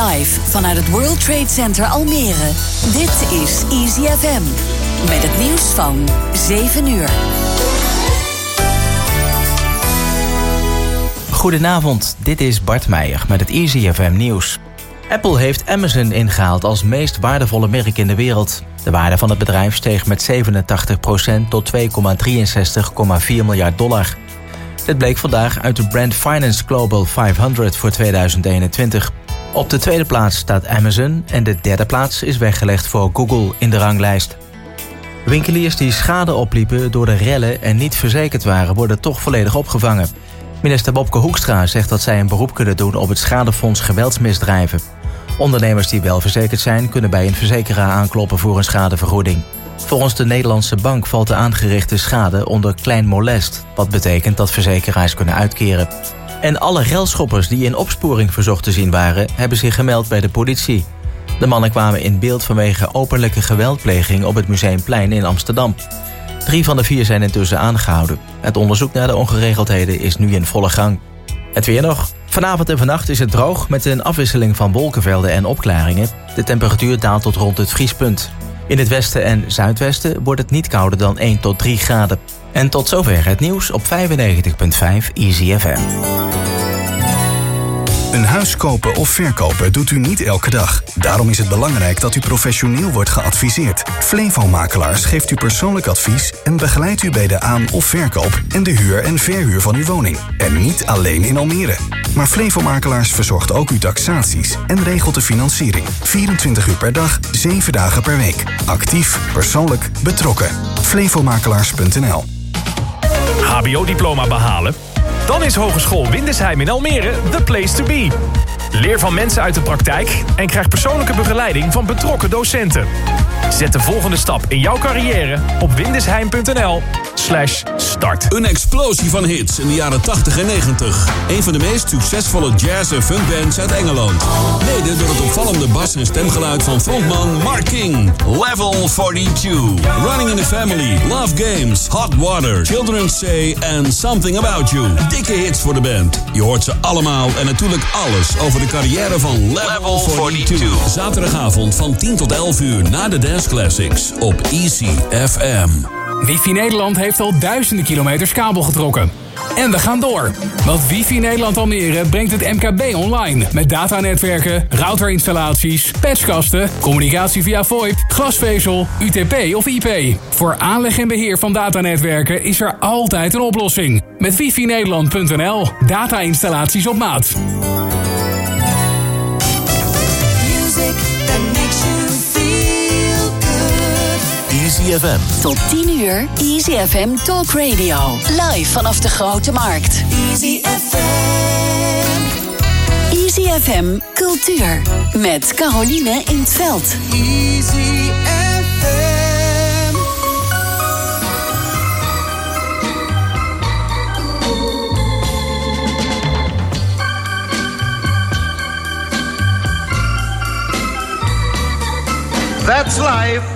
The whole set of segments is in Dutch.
Live vanuit het World Trade Center Almere. Dit is Easy FM. Met het nieuws van 7 uur. Goedenavond, dit is Bart Meijer met het Easy FM nieuws. Apple heeft Amazon ingehaald als meest waardevolle merk in de wereld. De waarde van het bedrijf steeg met 87% tot 2,63,4 miljard dollar. Dit bleek vandaag uit de Brand Finance Global 500 voor 2021. Op de tweede plaats staat Amazon en de derde plaats is weggelegd voor Google in de ranglijst. Winkeliers die schade opliepen door de rellen en niet verzekerd waren... worden toch volledig opgevangen. Minister Bobke Hoekstra zegt dat zij een beroep kunnen doen... op het schadefonds geweldsmisdrijven. Ondernemers die wel verzekerd zijn... kunnen bij een verzekeraar aankloppen voor een schadevergoeding. Volgens de Nederlandse bank valt de aangerichte schade onder klein molest... wat betekent dat verzekeraars kunnen uitkeren. En alle relschoppers die in opsporing verzocht te zien waren... hebben zich gemeld bij de politie. De mannen kwamen in beeld vanwege openlijke geweldpleging... op het Museumplein in Amsterdam. Drie van de vier zijn intussen aangehouden. Het onderzoek naar de ongeregeldheden is nu in volle gang. Het weer nog. Vanavond en vannacht is het droog met een afwisseling van wolkenvelden en opklaringen. De temperatuur daalt tot rond het vriespunt. In het westen en zuidwesten wordt het niet kouder dan 1 tot 3 graden. En tot zover het nieuws op 95.5 Easy FM. Een huis kopen of verkopen doet u niet elke dag. Daarom is het belangrijk dat u professioneel wordt geadviseerd. Flevo-makelaars geeft u persoonlijk advies en begeleidt u bij de aan- of verkoop en de huur en verhuur van uw woning. En niet alleen in Almere. Maar Flevo-makelaars verzorgt ook uw taxaties en regelt de financiering. 24 uur per dag, 7 dagen per week. Actief, persoonlijk, betrokken. Flevomakelaars.nl HBO-diploma behalen? Dan is Hogeschool Windesheim in Almere the place to be. Leer van mensen uit de praktijk en krijg persoonlijke begeleiding van betrokken docenten. Zet de volgende stap in jouw carrière op windesheim.nl slash start. Een explosie van hits in de jaren 80 en 90. Een van de meest succesvolle jazz- en funkbands uit Engeland. Mede door het opvallende bas- en stemgeluid van frontman Mark King. Level 42. Running in the Family. Love Games. Hot Water. Children's Say and Something About You. Dikke hits voor de band. Je hoort ze allemaal en natuurlijk alles over de carrière van Level 42. Zaterdagavond van 10 tot 11 uur na de Dance Classics op Easy FM. Wifi Nederland heeft al duizenden kilometers kabel getrokken. En we gaan door. Want Wifi Nederland Almere brengt het MKB online. Met datanetwerken, routerinstallaties, patchkasten, communicatie via VoIP, glasvezel, UTP of IP. Voor aanleg en beheer van datanetwerken is er altijd een oplossing. Met wifinederland.nl. Data-installaties op maat. Easy FM. Tot 10 uur Easy FM Talk Radio. Live vanaf de Grote Markt. Easy FM. Easy FM Cultuur. Met Caroline in het Veld. Easy FM. That's life.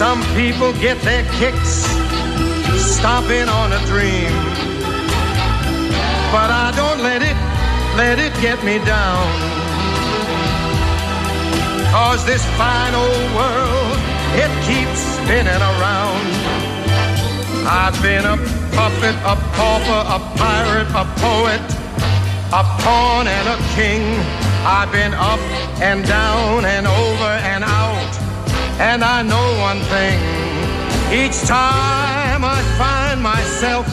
some people get their kicks stomping on a dream. But I don't let it, let it get me down. Cause this fine old world, it keeps spinning around. I've been a puppet, a pauper, a pirate, a poet, a pawn and a king. I've been up and down and over and out. And I know one thing. Each time I find myself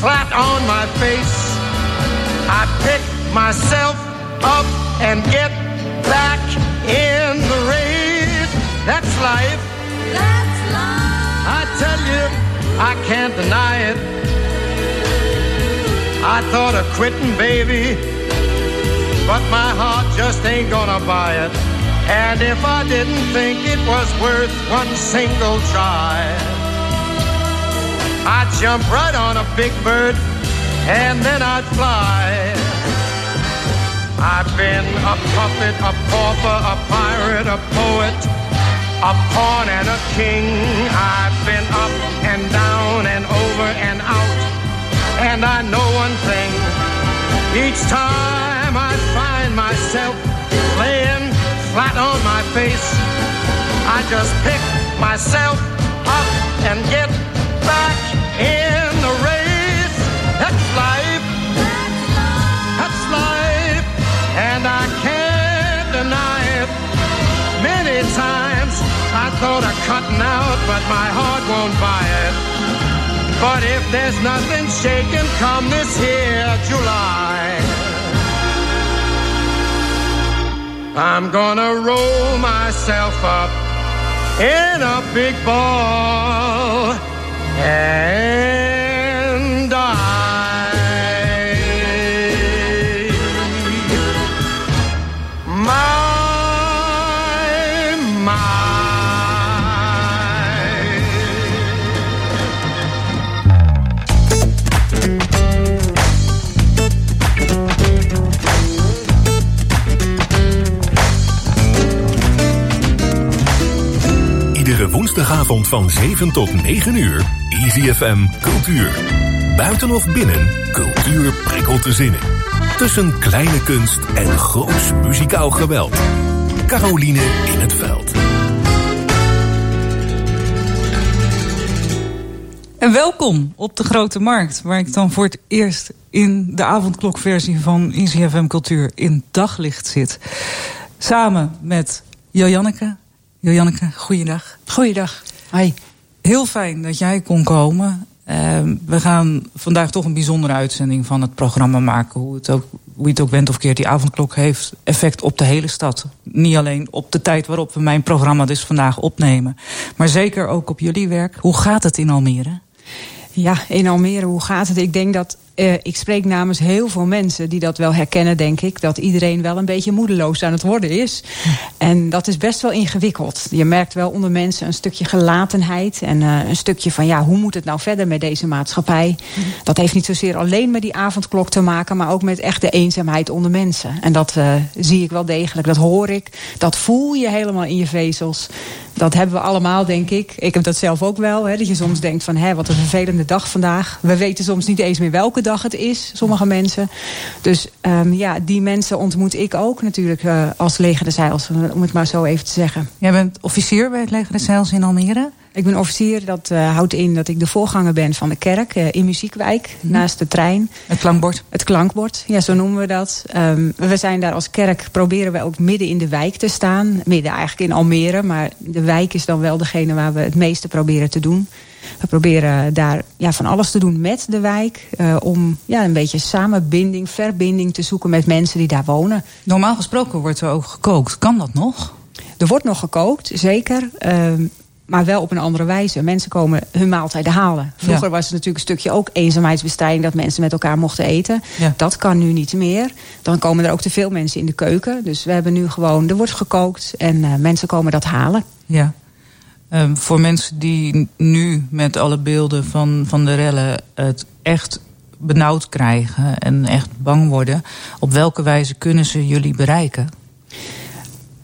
flat on my face, I pick myself up and get back in the race. That's life. That's life. I tell you, I can't deny it. I thought of quitting, baby, but my heart just ain't gonna buy it. And if I didn't think it was worth one single try, I'd jump right on a big bird and then I'd fly. I've been a puppet, a pauper, a pirate, a poet, a pawn and a king. I've been up and down and over and out. And I know one thing. Each time I find myself flat on my face, I just pick myself up and get back in the race. That's life. That's life. And I can't deny it. Many times I thought of cutting out, but my heart won't buy it. But if there's nothing shaking come this here July, I'm gonna roll myself up in a big ball. And woensdagavond van 7 tot 9 uur. Easy FM Cultuur. Buiten of binnen, cultuur prikkelt de zinnen. Tussen kleine kunst en groots muzikaal geweld. Caroline in het veld. En welkom op de Grote Markt, waar ik dan voor het eerst in de avondklokversie van Easy FM Cultuur in daglicht zit. Samen met Jojanneke. Jojanneke, goeiedag. Goeiedag. Hoi. Heel fijn dat jij kon komen. Uh, we gaan vandaag toch een bijzondere uitzending van het programma maken. Hoe, het ook, hoe het ook went of keert, die avondklok heeft effect op de hele stad. Niet alleen op de tijd waarop we mijn programma dus vandaag opnemen. Maar zeker ook op jullie werk. Hoe gaat het in Almere? Ja, in Almere, hoe gaat het? Ik denk dat uh, ik spreek namens heel veel mensen die dat wel herkennen, denk ik. Dat iedereen wel een beetje moedeloos aan het worden is. En dat is best wel ingewikkeld. Je merkt wel onder mensen een stukje gelatenheid. En uh, een stukje van, ja, hoe moet het nou verder met deze maatschappij? Dat heeft niet zozeer alleen met die avondklok te maken... maar ook met echt de eenzaamheid onder mensen. En dat uh, zie ik wel degelijk, dat hoor ik. Dat voel je helemaal in je vezels. Dat hebben we allemaal, denk ik. Ik heb dat zelf ook wel. Hè, dat je soms denkt van, hé, wat een vervelende dag vandaag. We weten soms niet eens meer welke dag het is, sommige mensen. Dus um, ja, die mensen ontmoet ik ook natuurlijk uh, als leger de Zeils. Om het maar zo even te zeggen. Jij bent officier bij het leger de Zeils in Almere? Ik ben officier, dat uh, houdt in dat ik de voorganger ben van de kerk uh, in Muziekwijk, Mhm. naast de trein. Het klankbord? Het klankbord, ja, zo noemen we dat. Um, we zijn daar als kerk, proberen we ook midden in de wijk te staan. Midden eigenlijk in Almere, maar de wijk is dan wel degene waar we het meeste proberen te doen. We proberen daar ja, van alles te doen met de wijk. Uh, om ja, een beetje samenbinding, verbinding te zoeken met mensen die daar wonen. Normaal gesproken wordt er ook gekookt. Kan dat nog? Er wordt nog gekookt, zeker. Uh, maar wel op een andere wijze. Mensen komen hun maaltijden halen. Vroeger ja. was het natuurlijk een stukje ook eenzaamheidsbestrijding... dat mensen met elkaar mochten eten. Ja. Dat kan nu niet meer. Dan komen er ook te veel mensen in de keuken. Dus we hebben nu gewoon, er wordt gekookt en uh, mensen komen dat halen. Ja. Um, voor mensen die nu met alle beelden van, van de rellen... het echt benauwd krijgen en echt bang worden... op welke wijze kunnen ze jullie bereiken?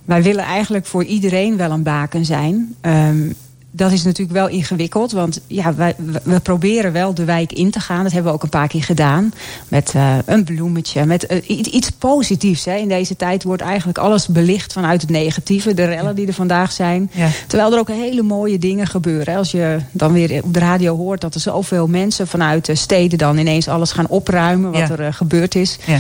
Wij willen eigenlijk voor iedereen wel een baken zijn. Um, dat is natuurlijk wel ingewikkeld. Want ja, wij, we proberen wel de wijk in te gaan. Dat hebben we ook een paar keer gedaan. Met uh, een bloemetje. Met uh, iets positiefs. Hè. In deze tijd wordt eigenlijk alles belicht vanuit het negatieve. De rellen die er vandaag zijn. Ja. Terwijl er ook hele mooie dingen gebeuren. Als je dan weer op de radio hoort dat er zoveel mensen vanuit de steden dan ineens alles gaan opruimen. Wat ja. er uh, gebeurd is. Ja.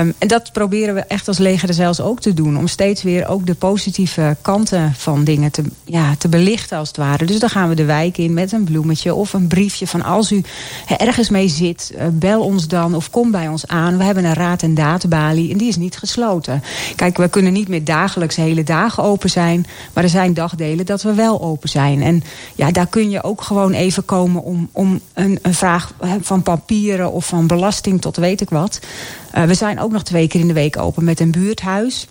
Um, en dat proberen we echt als leger er zelfs ook te doen. Om steeds weer ook de positieve kanten van dingen te, ja, te belichten als het ware. Dus dan gaan we de wijk in met een bloemetje of een briefje van als u ergens mee zit, uh, bel ons dan of kom bij ons aan. We hebben een raad- en daadbalie en die is niet gesloten. Kijk, we kunnen niet meer dagelijks hele dagen open zijn, maar er zijn dagdelen dat we wel open zijn. En ja, daar kun je ook gewoon even komen om, om een, een vraag van papieren of van belasting tot weet ik wat. Uh, we zijn ook nog twee keer in de week open met een buurthuis.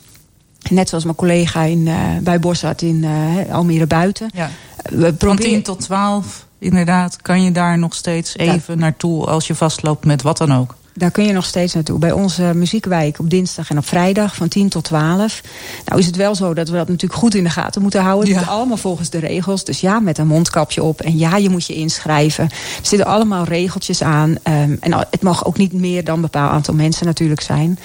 Net zoals mijn collega in, uh, bij Bossart in uh, Almere Buiten. Ja. We Van 10 tot 12, inderdaad, kan je daar nog steeds even naartoe als je vastloopt met wat dan ook. Daar kun je nog steeds naartoe. Bij onze muziekwijk op dinsdag en op vrijdag van 10 tot 12. Nou is het wel zo dat we dat natuurlijk goed in de gaten moeten houden. Het moet allemaal volgens de regels. Dus ja, met een mondkapje op. En ja, je moet je inschrijven. Er zitten allemaal regeltjes aan. Um, en het mag ook niet meer dan een bepaald aantal mensen natuurlijk zijn.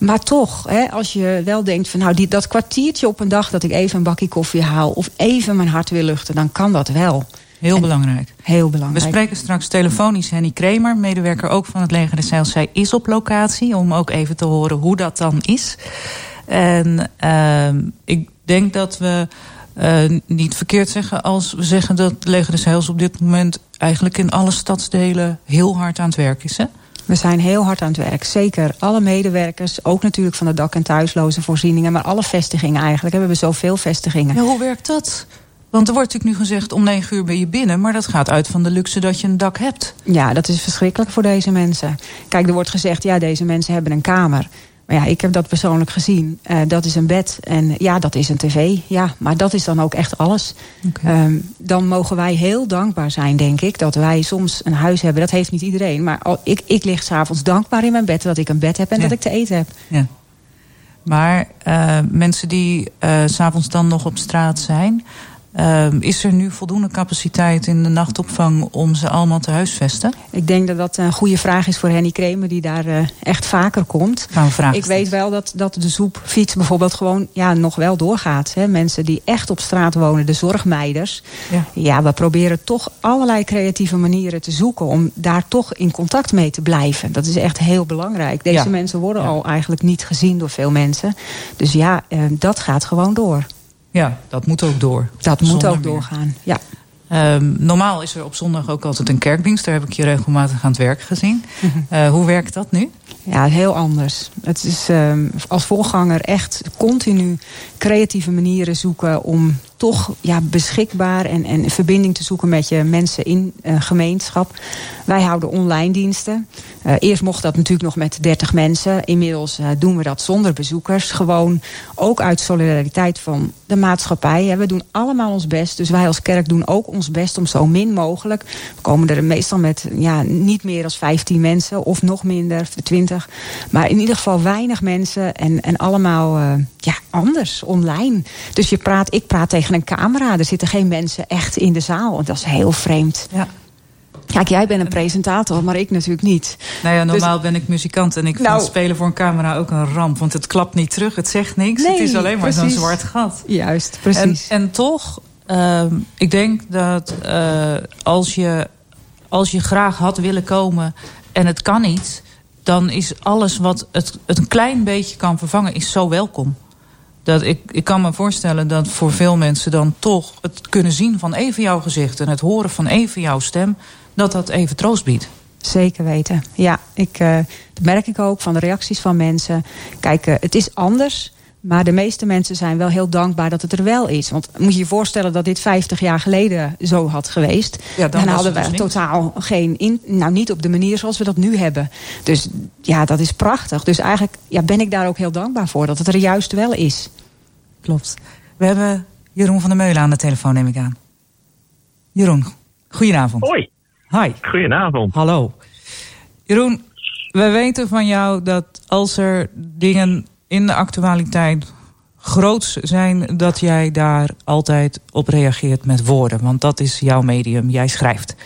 Maar toch, hè, als je wel denkt van nou, die, dat kwartiertje op een dag dat ik even een bakje koffie haal of even mijn hart wil luchten, dan kan dat wel. Heel en belangrijk. Heel belangrijk. We spreken straks telefonisch Henny Kremer, medewerker ook van het Leger de Zeil. Zij is op locatie om ook even te horen hoe dat dan is. En uh, ik denk dat we uh, niet verkeerd zeggen als we zeggen dat Leger de Zeils op dit moment eigenlijk in alle stadsdelen heel hard aan het werk is. Hè? We zijn heel hard aan het werk. Zeker alle medewerkers, ook natuurlijk van de dak- en thuisloze voorzieningen... maar alle vestigingen eigenlijk. We hebben zoveel vestigingen. Ja, hoe werkt dat? Want er wordt natuurlijk nu gezegd om negen uur ben je binnen... maar dat gaat uit van de luxe dat je een dak hebt. Ja, dat is verschrikkelijk voor deze mensen. Kijk, er wordt gezegd, ja, deze mensen hebben een kamer. Maar ja, ik heb dat persoonlijk gezien. Uh, dat is een bed en ja, dat is een tv. Ja, maar dat is dan ook echt alles. Okay. Um, dan mogen wij heel dankbaar zijn, denk ik... dat wij soms een huis hebben. Dat heeft niet iedereen. Maar al, ik, ik lig s'avonds dankbaar in mijn bed... dat ik een bed heb en ja. dat ik te eten heb. Ja. Maar uh, mensen die uh, s'avonds dan nog op straat zijn... Uh, is er nu voldoende capaciteit in de nachtopvang om ze allemaal te huisvesten? Ik denk dat dat een goede vraag is voor Henny Kremer, die daar uh, echt vaker komt. Ik weet wel dat, dat de zoepfiets bijvoorbeeld gewoon ja, nog wel doorgaat. Hè. Mensen die echt op straat wonen, de zorgmeiders. Ja. ja, we proberen toch allerlei creatieve manieren te zoeken om daar toch in contact mee te blijven. Dat is echt heel belangrijk. Deze ja. mensen worden ja. al eigenlijk niet gezien door veel mensen. Dus ja, uh, dat gaat gewoon door. Ja, dat moet ook door. Dat moet ook doorgaan, ja. Um, normaal is er op zondag ook altijd een kerkdienst. Daar heb ik je regelmatig aan het werk gezien. -hmm. uh, hoe werkt dat nu? Ja, heel anders. Het is um, als voorganger echt continu creatieve manieren zoeken... om toch ja, beschikbaar en, en verbinding te zoeken met je mensen in uh, gemeenschap. Wij houden online diensten. Uh, eerst mocht dat natuurlijk nog met 30 mensen. Inmiddels uh, doen we dat zonder bezoekers. Gewoon ook uit solidariteit van de maatschappij. We doen allemaal ons best. Dus wij als kerk doen ook ons best om zo min mogelijk. We komen er meestal met ja, niet meer dan 15 mensen of nog minder, 20. Maar in ieder geval weinig mensen en, en allemaal ja, anders, online. Dus je praat, ik praat tegen een camera. Er zitten geen mensen echt in de zaal. En dat is heel vreemd. Ja. Kijk, jij bent een presentator, maar ik natuurlijk niet. Nou ja, normaal dus, ben ik muzikant en ik nou, vind spelen voor een camera ook een ramp. Want het klapt niet terug, het zegt niks. Nee, het is alleen maar zo'n zwart gat. Juist, precies. En, en toch, uh, ik denk dat uh, als, je, als je graag had willen komen en het kan niet... dan is alles wat het, het een klein beetje kan vervangen, is zo welkom. Dat ik, ik kan me voorstellen dat voor veel mensen dan toch het kunnen zien van even jouw gezicht... en het horen van even jouw stem, dat dat even troost biedt. Zeker weten. Ja, ik, uh, dat merk ik ook van de reacties van mensen. Kijk, uh, het is anders... Maar de meeste mensen zijn wel heel dankbaar dat het er wel is. Want moet je je voorstellen dat dit 50 jaar geleden zo had geweest. Ja, dan, dan hadden we dus totaal geen... In, nou, niet op de manier zoals we dat nu hebben. Dus ja, dat is prachtig. Dus eigenlijk ja, ben ik daar ook heel dankbaar voor. Dat het er juist wel is. Klopt. We hebben Jeroen van der Meulen aan de telefoon, neem ik aan. Jeroen, goedenavond. Hoi. Hi. Goedenavond. Hallo. Jeroen, we weten van jou dat als er dingen in de actualiteit groots zijn... dat jij daar altijd op reageert met woorden. Want dat is jouw medium, jij schrijft.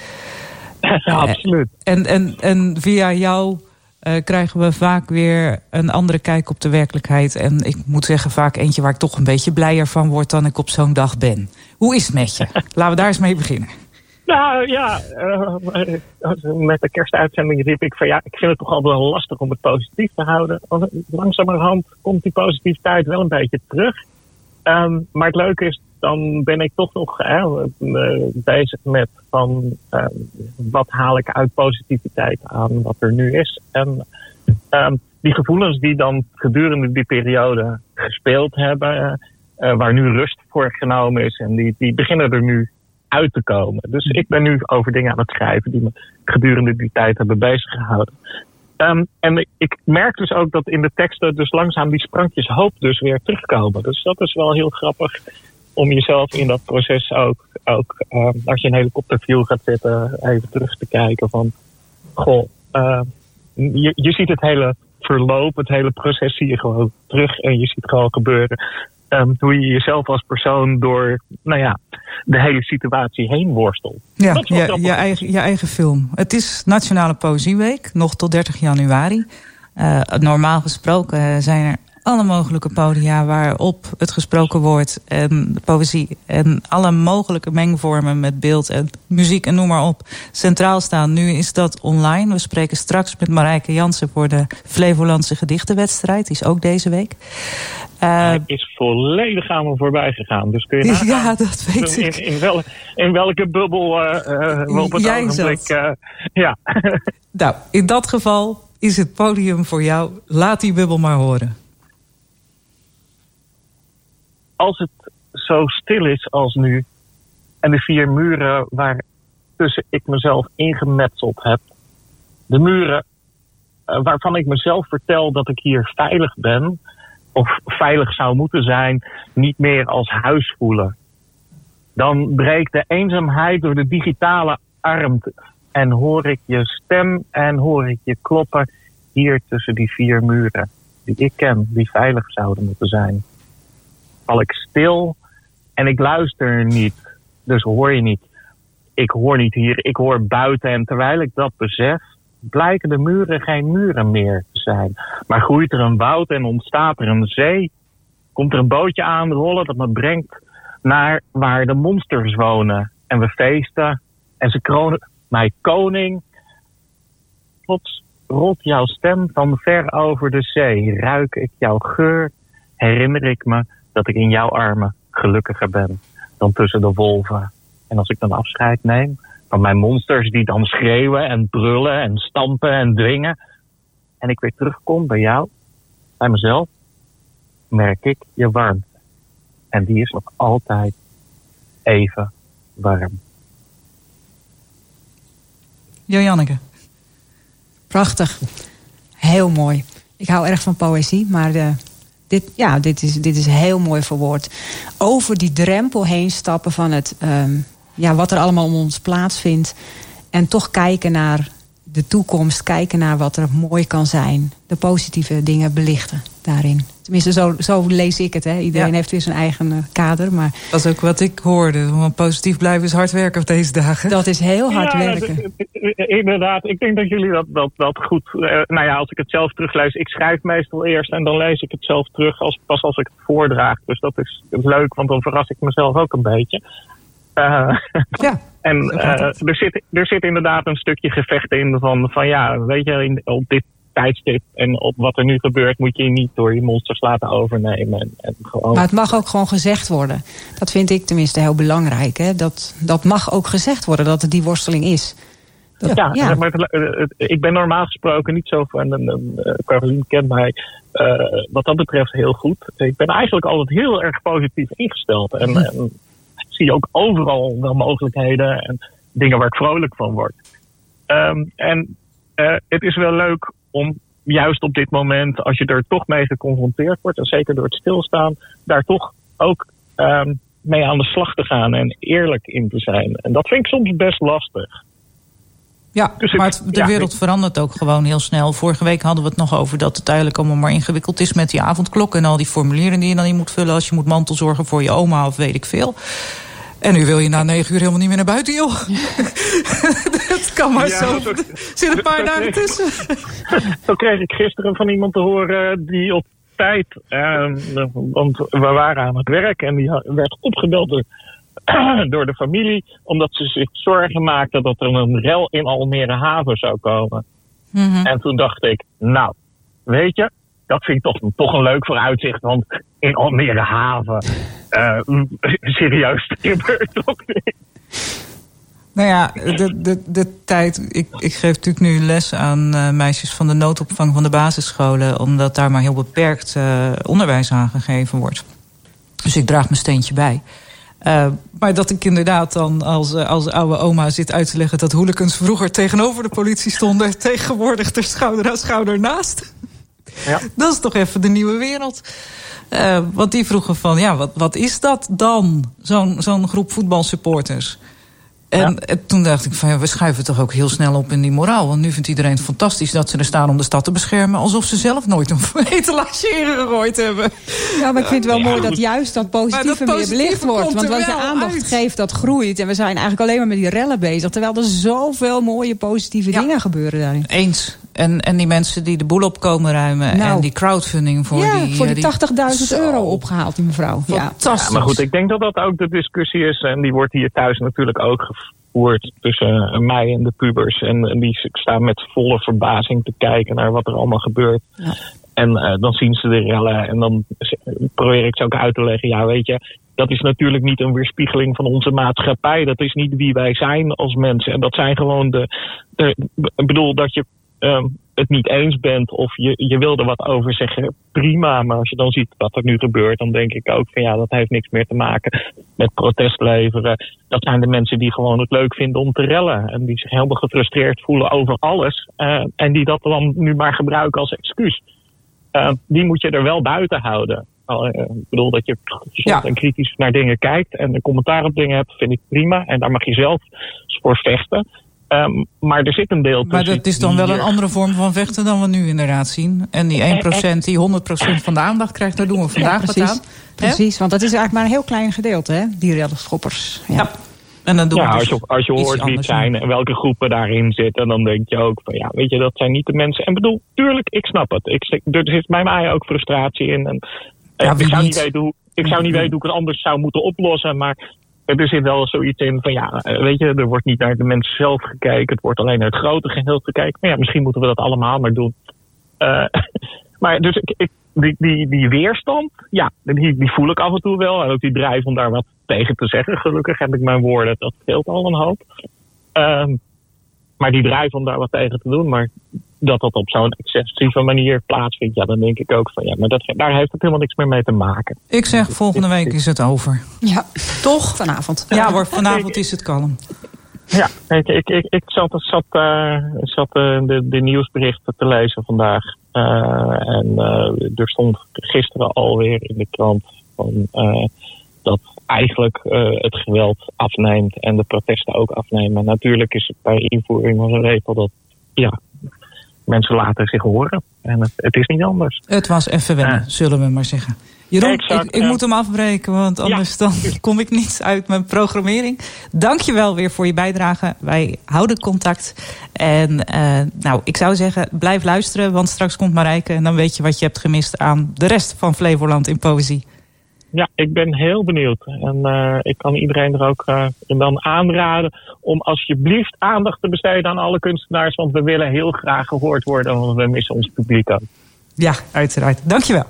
Ja, absoluut. En, en, en via jou uh, krijgen we vaak weer een andere kijk op de werkelijkheid. En ik moet zeggen, vaak eentje waar ik toch een beetje blijer van word... dan ik op zo'n dag ben. Hoe is het met je? Laten we daar eens mee beginnen. Nou ja, uh, met de kerstuitzending riep ik van ja, ik vind het toch altijd wel lastig om het positief te houden. Want langzamerhand komt die positiviteit wel een beetje terug. Um, maar het leuke is, dan ben ik toch nog hè, bezig met van uh, wat haal ik uit positiviteit aan wat er nu is. En um, die gevoelens die dan gedurende die periode gespeeld hebben, uh, waar nu rust voor genomen is, en die, die beginnen er nu uit te komen. Dus ik ben nu over dingen aan het schrijven die me gedurende die tijd hebben bezig gehouden. Ehm, en ik merk dus ook dat in de teksten dus langzaam die sprankjes hoop dus weer terugkomen. Dus dat is wel heel grappig om jezelf in dat proces ook, ook ehm, als je een helikopterview gaat zitten, even terug te kijken van, goh, uh, je, je ziet het hele verloop, het hele proces zie je gewoon terug en je ziet gewoon gebeuren. Um, hoe je jezelf als persoon door nou ja, de hele situatie heen worstelt. Ja, je, je, eigen, je eigen film. Het is Nationale Poëzieweek, nog tot 30 januari. Uh, normaal gesproken zijn er alle mogelijke podia waarop het gesproken woord en poëzie en alle mogelijke mengvormen met beeld en muziek en noem maar op centraal staan. Nu is dat online. We spreken straks met Marijke Jansen voor de Flevolandse gedichtenwedstrijd. Die is ook deze week. Uh, Hij is volledig aan me voorbij gegaan. Dus kun je nagaan, ja, dat weet in, ik. In, wel, in welke bubbel uh, uh, op het Jij ogenblik... Uh, ja. nou, in dat geval is het podium voor jou. Laat die bubbel maar horen als het zo stil is als nu en de vier muren waar tussen ik mezelf ingemetseld heb, de muren uh, waarvan ik mezelf vertel dat ik hier veilig ben of veilig zou moeten zijn, niet meer als huis voelen. Dan breekt de eenzaamheid door de digitale arm en hoor ik je stem en hoor ik je kloppen hier tussen die vier muren die ik ken, die veilig zouden moeten zijn val ik stil en ik luister niet. Dus hoor je niet. Ik hoor niet hier, ik hoor buiten. En terwijl ik dat besef, blijken de muren geen muren meer te zijn. Maar groeit er een woud en ontstaat er een zee. Komt er een bootje aanrollen dat me brengt naar waar de monsters wonen. En we feesten en ze kronen mij koning. Plots rolt jouw stem van ver over de zee. Ruik ik jouw geur, herinner ik me dat ik in jouw armen gelukkiger ben dan tussen de wolven. En als ik dan afscheid neem van mijn monsters die dan schreeuwen en brullen en stampen en dwingen. En ik weer terugkom bij jou, bij mezelf, merk ik je warmte. En die is nog altijd even warm. Janneke. Prachtig. Heel mooi. Ik hou erg van poëzie, maar de, dit, ja, dit is, dit is heel mooi verwoord. Over die drempel heen stappen van het, um, ja, wat er allemaal om ons plaatsvindt. En toch kijken naar de toekomst, kijken naar wat er mooi kan zijn. De positieve dingen belichten daarin. Tenminste, zo, zo lees ik het. Hè. Iedereen ja. heeft weer zijn eigen uh, kader. Maar... Dat is ook wat ik hoorde. Want positief blijven is hard werken op deze dagen. Dat is heel hard ja, werken. Inderdaad, ik denk dat jullie dat, dat, dat goed... Uh, nou ja, als ik het zelf teruglees... Ik schrijf meestal eerst en dan lees ik het zelf terug als, pas als ik het voordraag. Dus dat is, dat is leuk, want dan verras ik mezelf ook een beetje. Uh, ja. En uh, er, zit, er zit inderdaad een stukje gevecht in van, van ja, weet je, in, op dit tijdstip en op wat er nu gebeurt, moet je niet door je monsters laten overnemen. En, en gewoon... Maar het mag ook gewoon gezegd worden. Dat vind ik tenminste heel belangrijk. Hè? Dat, dat mag ook gezegd worden, dat er die worsteling is. Dat, ja, ja. Maar het, het, ik ben normaal gesproken niet zo van. Uh, Caroline kent mij uh, wat dat betreft heel goed. Ik ben eigenlijk altijd heel erg positief ingesteld. En, Hm. en zie ook overal wel mogelijkheden en dingen waar ik vrolijk van word. Um, en uh, het is wel leuk om juist op dit moment, als je er toch mee geconfronteerd wordt, en zeker door het stilstaan, daar toch ook um, mee aan de slag te gaan en eerlijk in te zijn. En dat vind ik soms best lastig. Ja, dus maar het, de ja, wereld verandert ook gewoon heel snel. Vorige week hadden we het nog over dat het eigenlijk allemaal maar ingewikkeld is met die avondklok en al die formulieren die je dan niet moet vullen als je moet mantelzorgen voor je oma of weet ik veel. En nu wil je na negen uur helemaal niet meer naar buiten, joh. dat kan maar ja, zo. Er zit een paar dagen tussen. Zo kreeg ik gisteren van iemand te horen die op tijd... Uh, want we waren aan het werk en die werd opgebeld door, door de familie... omdat ze zich zorgen maakten dat er een rel in Almere Haven zou komen. Mm -hmm. En toen dacht ik, nou, weet je... Dat vind ik toch, toch een leuk vooruitzicht, want in Almere Haven uh, serieus, er gebeurt. Nou ja, de, de, de tijd. Ik, ik geef natuurlijk nu les aan uh, meisjes van de noodopvang van de basisscholen, omdat daar maar heel beperkt uh, onderwijs aan gegeven wordt. Dus ik draag mijn steentje bij. Maar dat ik inderdaad dan als, als oude oma zit uit te leggen... dat hooligans vroeger tegenover de politie stonden... tegenwoordig er schouder aan schouder naast. Ja. Dat is toch even de nieuwe wereld. Uh, want die vroegen van, ja, wat, wat is dat dan? Zo'n zo'n groep voetbalsupporters. En toen dacht ik van ja, we schuiven toch ook heel snel op in die moraal. Want nu vindt iedereen het fantastisch dat ze er staan om de stad te beschermen. Alsof ze zelf nooit een etalage gegooid hebben. Ja, maar ik vind het wel mooi dat juist dat positieve, meer belicht wordt. Want wat je aandacht geeft, dat groeit. En we zijn eigenlijk alleen maar met die rellen bezig. Terwijl er zoveel mooie positieve dingen gebeuren daarin. Eens. En, en die mensen die de boel op komen ruimen. En nou. die crowdfunding voor ja, die... voor die 80.000 euro opgehaald, die mevrouw. Fantastisch. Ja, maar goed, ik denk dat dat ook de discussie is. En die wordt hier thuis natuurlijk ook gevoerd tussen eh, mij en de pubers. En, en die staan met volle verbazing te kijken naar wat er allemaal gebeurt. Ja. En uh, dan zien ze de rellen en dan probeer ik ze ook uit te leggen. Ja, weet je, dat is natuurlijk niet een weerspiegeling van onze maatschappij. Dat is niet wie wij zijn als mensen. En dat zijn gewoon de. de ik bedoel dat je um, het niet eens bent of je, je wil er wat over zeggen, prima. Maar als je dan ziet wat er nu gebeurt, dan denk ik ook van ja, dat heeft niks meer te maken met protest leveren. Dat zijn de mensen die gewoon het leuk vinden om te rellen. En die zich helemaal gefrustreerd voelen over alles. Uh, en die dat dan nu maar gebruiken als excuus. Uh, die moet je er wel buiten houden. Uh, ik bedoel dat je ja. en kritisch naar dingen kijkt en een commentaar op dingen hebt, vind ik prima. En daar mag je zelf voor vechten. Um, maar er zit een deel tussen. Maar dat is dan wel een andere vorm van vechten dan we nu inderdaad zien. En die 1%, die 100% van de aandacht krijgt, daar doen we vandaag ja, precies, wat aan. Precies, want dat is eigenlijk maar een heel klein gedeelte, hè? die reddenschoppers. Ja. ja. En dan doen ja, we dus als je, als je hoort wie het zijn en welke groepen daarin zitten, dan denk je ook van ja, weet je, dat zijn niet de mensen. En bedoel, tuurlijk, ik snap het. Ik, er zit bij mij ook frustratie in. En, ja, ik zou niet weten hoe, ik zou niet weten hoe ik het anders zou moeten oplossen. Maar er zit wel zoiets in van ja, eh, weet je, er wordt niet naar de mensen zelf gekeken. Het wordt alleen naar het grote geheel gekeken. Maar ja, misschien moeten we dat allemaal maar doen. Uh, maar dus ik, ik, die, die, die weerstand, ja, die, die voel ik af en toe wel. En ook die drijf om daar wat tegen te zeggen. Gelukkig heb ik mijn woorden, dat scheelt al een hoop. Uh, maar die drijf om daar wat tegen te doen. Maar dat dat op zo'n excessieve manier plaatsvindt, ja, dan denk ik ook van ja, maar dat, daar heeft het helemaal niks meer mee te maken. Ik zeg, volgende week is het over. Ja, toch? Vanavond. Ja hoor, vanavond is het kalm. Ja, ik, ik, ik, ik zat, zat, uh, zat uh, de, de nieuwsberichten te lezen vandaag. Uh, en er stond gisteren alweer in de krant van, dat eigenlijk het geweld afneemt en de protesten ook afnemen. Natuurlijk is het bij invoering van een regel dat ja, mensen laten zich horen. En het, het is niet anders. Het was even wennen, zullen we maar zeggen. Jeroen, ik, ik moet hem afbreken, want anders dan kom ik niet uit mijn programmering. Dank je wel weer voor je bijdrage. Wij houden contact. En uh, nou, ik zou zeggen, blijf luisteren, want straks komt Marijke... en dan weet je wat je hebt gemist aan de rest van Flevoland in Poëzie ja, ik ben heel benieuwd. En uh, ik kan iedereen er ook uh, dan aanraden om alsjeblieft aandacht te besteden aan alle kunstenaars. Want we willen heel graag gehoord worden, want we missen ons publiek ook. Ja, uiteraard. Dankjewel.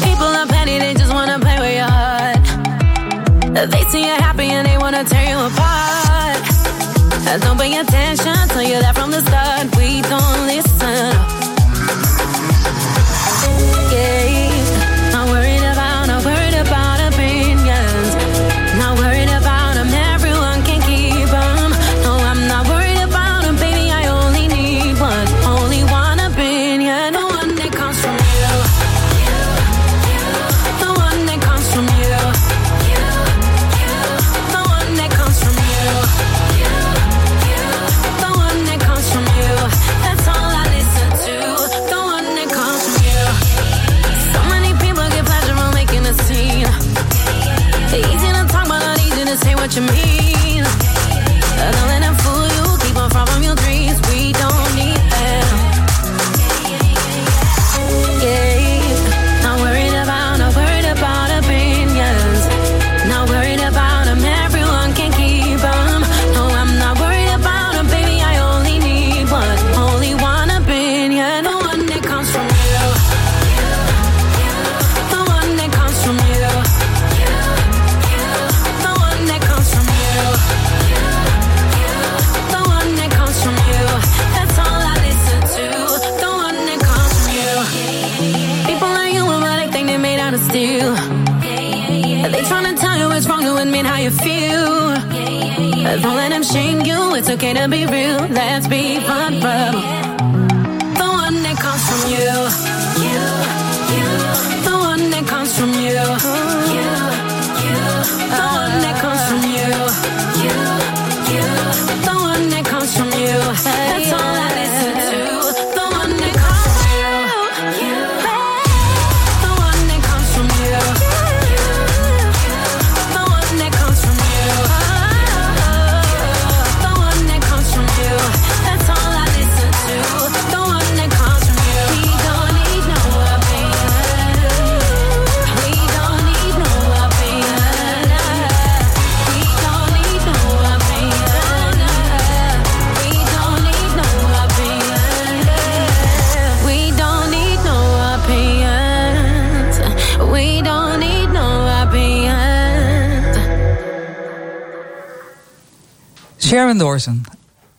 People are petty, they just wanna play with your heart. They see Tão bem até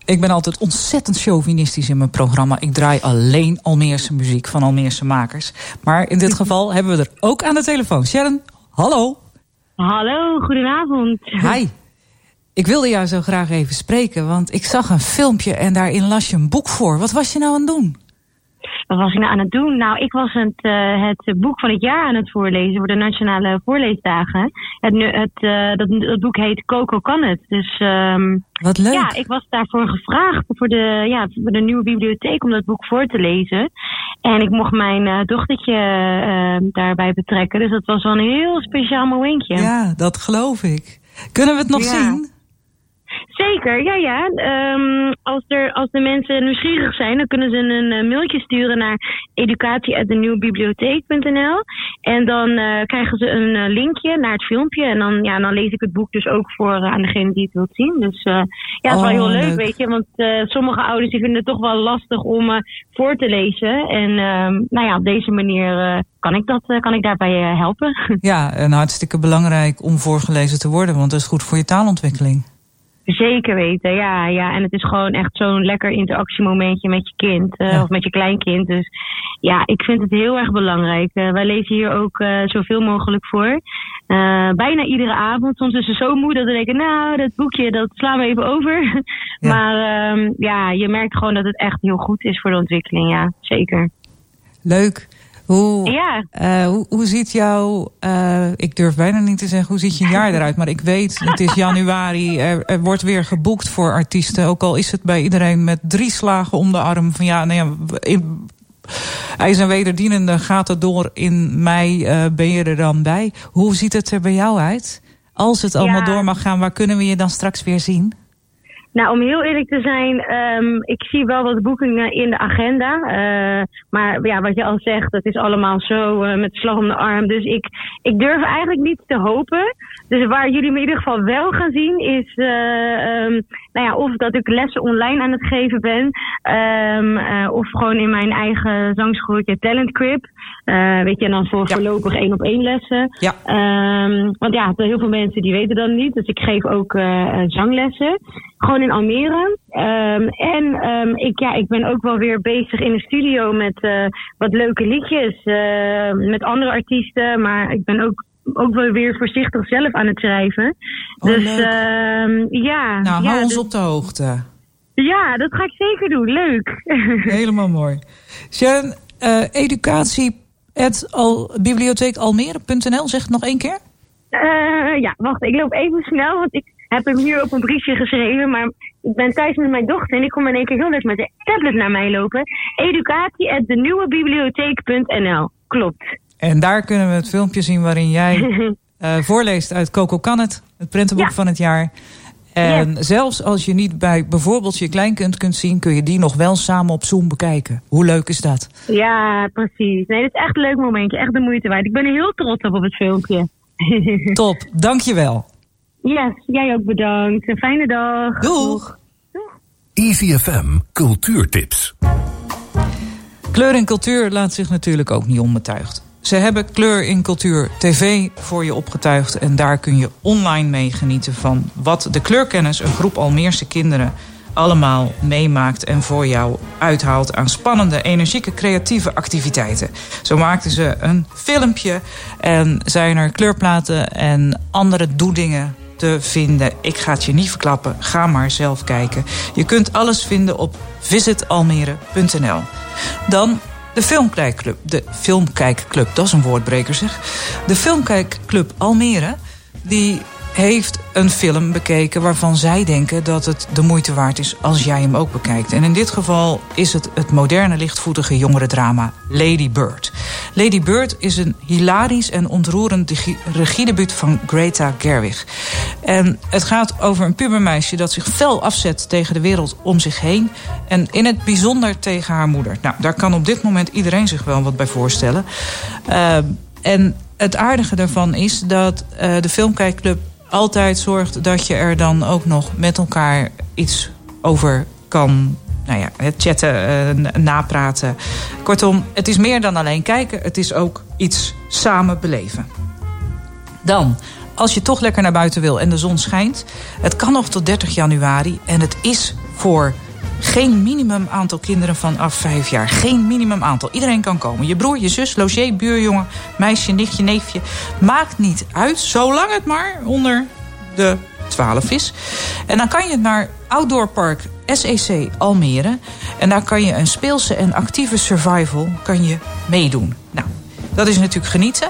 Ik ben altijd ontzettend chauvinistisch in mijn programma. Ik draai alleen Almeerse muziek van Almeerse makers. Maar in dit geval hebben we er ook aan de telefoon. Sharon, hallo. Hallo, goedenavond. Hi. Ik wilde jou zo graag even spreken, want ik zag een filmpje en daarin las je een boek voor. Wat was je nou aan het doen? Wat was ik nou aan het doen? Nou, ik was het, eh, het boek van het jaar aan het voorlezen voor de Nationale Voorleesdagen. Het, nu- het, eh, dat, dat boek heet Coco kan het. Dus, ehm, Wat leuk. Ja, ik was daarvoor gevraagd voor de, ja, voor de nieuwe bibliotheek om dat boek voor te lezen. En ik mocht mijn eh, dochtertje eh, daarbij betrekken. Dus dat was wel een heel speciaal momentje. Ja, dat geloof ik. Kunnen we het nog Ja. zien? Zeker, ja, ja. Ehm, als, er, als de mensen nieuwsgierig zijn, dan kunnen ze een eh, mailtje sturen naar educatie.denieuwbibliotheek.nl. En dan eh, krijgen ze een eh, linkje naar het filmpje. En dan, ja, dan lees ik het boek dus ook voor aan degene die het wilt zien. Dus ja, het is wel Oh, heel leuk, leuk. weet je. Want sommige ouders die vinden het toch wel lastig om voor te lezen. En ehm, nou ja, op deze manier kan, ik dat, kan ik daarbij helpen. Ja, en hartstikke belangrijk om voorgelezen te worden, want dat is goed voor je taalontwikkeling. Zeker weten, ja, ja. En het is gewoon echt zo'n lekker interactiemomentje met je kind eh, of met je kleinkind. Dus ja, ik vind het heel erg belangrijk. Eh, wij lezen hier ook eh, zoveel mogelijk voor. Bijna iedere avond. Soms is ze zo moe dat we denken, nou, dat boekje, dat slaan we even over. Maar ehm, ja, je merkt gewoon dat het echt heel goed is voor de ontwikkeling, ja, zeker. Leuk. Hoe, Ja. eh, hoe, hoe ziet jouw, eh, ik durf bijna niet te zeggen hoe ziet je jaar eruit, maar ik weet, het is januari, er, er wordt weer geboekt voor artiesten. Ook al is het bij iedereen met drie slagen om de arm van ja, nou ja, in, IJs en wederdienende gaat het door in mei, eh, ben je er dan bij. Hoe ziet het er bij jou uit? Als het allemaal Ja. door mag gaan, waar kunnen we je dan straks weer zien? Nou, om heel eerlijk te zijn, ehm, ik zie wel wat boekingen in de agenda. Eh, maar ja, wat je al zegt, dat is allemaal zo eh, met slag om de arm. Dus ik, ik durf eigenlijk niet te hopen. Dus waar jullie me in ieder geval wel gaan zien, is eh, ehm, nou ja, of dat ik lessen online aan het geven ben. ehm, eh, of gewoon in mijn eigen zangschooltje Talent Crib. Eh, weet je, en dan voor voorlopig één op één lessen. Ja. Ehm, want ja, heel veel mensen die weten dat niet. Dus ik geef ook eh, zanglessen. Gewoon in Almere. Ehm, en ik, ja, ik ben ook wel weer bezig in de studio met wat leuke liedjes. met andere artiesten. Maar ik ben ook, ook wel weer voorzichtig zelf aan het schrijven. Oh, dus ehm, ja. Nou, ja, hou ons dus- op de hoogte. Ja, dat ga ik zeker doen. Leuk. Helemaal mooi. Sharon, eh, educatie at al, bibliotheekalmere.nl, zeg het nog één keer. Eh, ja, wacht, ik loop even snel, want ik heb hem hier op een briefje geschreven. Maar ik ben thuis met mijn dochter en ik kom in één keer heel leuk met de tablet naar mij lopen. Educatie at denieuwebibliotheek.nl. Klopt. En daar kunnen we het filmpje zien waarin jij eh, voorleest uit Coco Kan het, het prentenboek van het jaar. En zelfs als je niet bij bijvoorbeeld je kleinkind kunt zien, kun je die nog wel samen op Zoom bekijken. Hoe leuk is dat? Ja, precies. Nee, dit is echt een leuk momentje. Echt de moeite waard. Ik ben er heel trots op op het filmpje. Top, dankjewel. Yes, jij ook bedankt. Een fijne dag. Doeg. Easy FM Cultuurtips. Kleur in cultuur laat zich natuurlijk ook niet onbetuigd. Ze hebben Kleur in Cultuur TV voor je opgetuigd. En daar kun je online mee genieten van wat de kleurkennis, een groep Almeerse kinderen, allemaal meemaakt en voor jou uithaalt aan spannende, energieke, creatieve activiteiten. Zo maakten ze een filmpje en zijn er kleurplaten en andere doedingen te vinden. Ik ga het je niet verklappen, ga maar zelf kijken. Je kunt alles vinden op visitalmere.nl. Dan de Filmkijkclub. De Filmkijkclub, dat is een woordbreker zeg. De Filmkijkclub Almere, die heeft een film bekeken waarvan zij denken dat het de moeite waard is als jij hem ook bekijkt. En in dit geval is het het moderne lichtvoetige jongerendrama Lady Bird. Lady Bird is een hilarisch en ontroerend regiedebuut van Greta Gerwig. En het gaat over een pubermeisje dat zich fel afzet tegen de wereld om zich heen. En in het bijzonder tegen haar moeder. Nou, daar kan op dit moment iedereen zich wel wat bij voorstellen. Uh, en het aardige daarvan is dat uh, de Filmkijkclub altijd zorgt dat je er dan ook nog met elkaar iets over kan nou ja, chatten, uh, napraten. Kortom, het is meer dan alleen kijken. Het is ook iets samen beleven. Dan, als je toch lekker naar buiten wil en de zon schijnt... het kan nog tot 30 januari en het is voor geen minimum aantal kinderen vanaf vijf jaar. Geen minimum aantal. Iedereen kan komen. Je broer, je zus, logier, buurjongen, meisje, nichtje, neefje. Maakt niet uit, zolang het maar onder de 12 is. En dan kan je naar Outdoor Park SEC Almere. En daar kan je een speelse en actieve survival kan je meedoen. Nou, dat is natuurlijk genieten.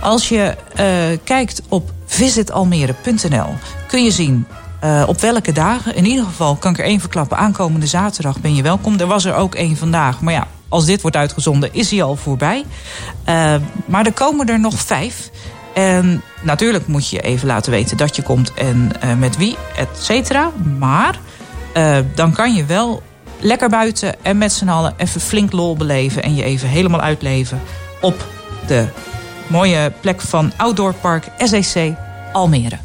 Als je uh, kijkt op visitalmere.nl kun je zien uh, op welke dagen. In ieder geval kan ik er één verklappen. Aankomende zaterdag ben je welkom. Er was er ook één vandaag. Maar ja, als dit wordt uitgezonden is hij al voorbij. Uh, maar er komen er nog vijf. En natuurlijk moet je even laten weten dat je komt en uh, met wie, et cetera. Maar dan kan je wel lekker buiten en met z'n allen even flink lol beleven. En je even helemaal uitleven op de mooie plek van Outdoor Park SEC Almere.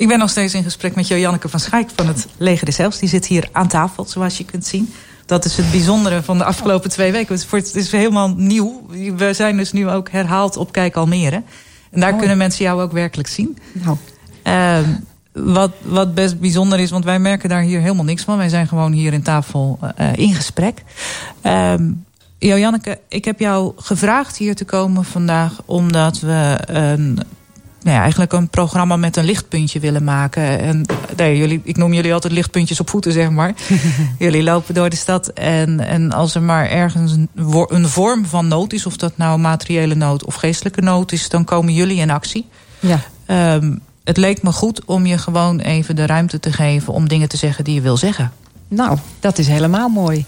Ik ben nog steeds in gesprek met Janneke van Schaik van het Leger des. Die zit hier aan tafel, zoals je kunt zien. Dat is het bijzondere van de afgelopen twee weken. Het is helemaal nieuw. We zijn dus nu ook herhaald op Kijk Almere. En daar kunnen mensen jou ook werkelijk zien. Nou. Uh, wat, wat best bijzonder is, want wij merken daar hier helemaal niks van. Wij zijn gewoon hier in tafel uh, in gesprek. Uh, Janneke, ik heb jou gevraagd hier te komen vandaag... omdat we een nou ja, eigenlijk een programma met een lichtpuntje willen maken. En nee, jullie, ik noem jullie altijd lichtpuntjes op voeten, zeg maar. jullie lopen door de stad en, en als er maar ergens een, een vorm van nood is... of dat nou materiële nood of geestelijke nood is... dan komen jullie in actie. Ja. Um, het leek me goed om je gewoon even de ruimte te geven... om dingen te zeggen die je wil zeggen. Nou, dat is helemaal mooi.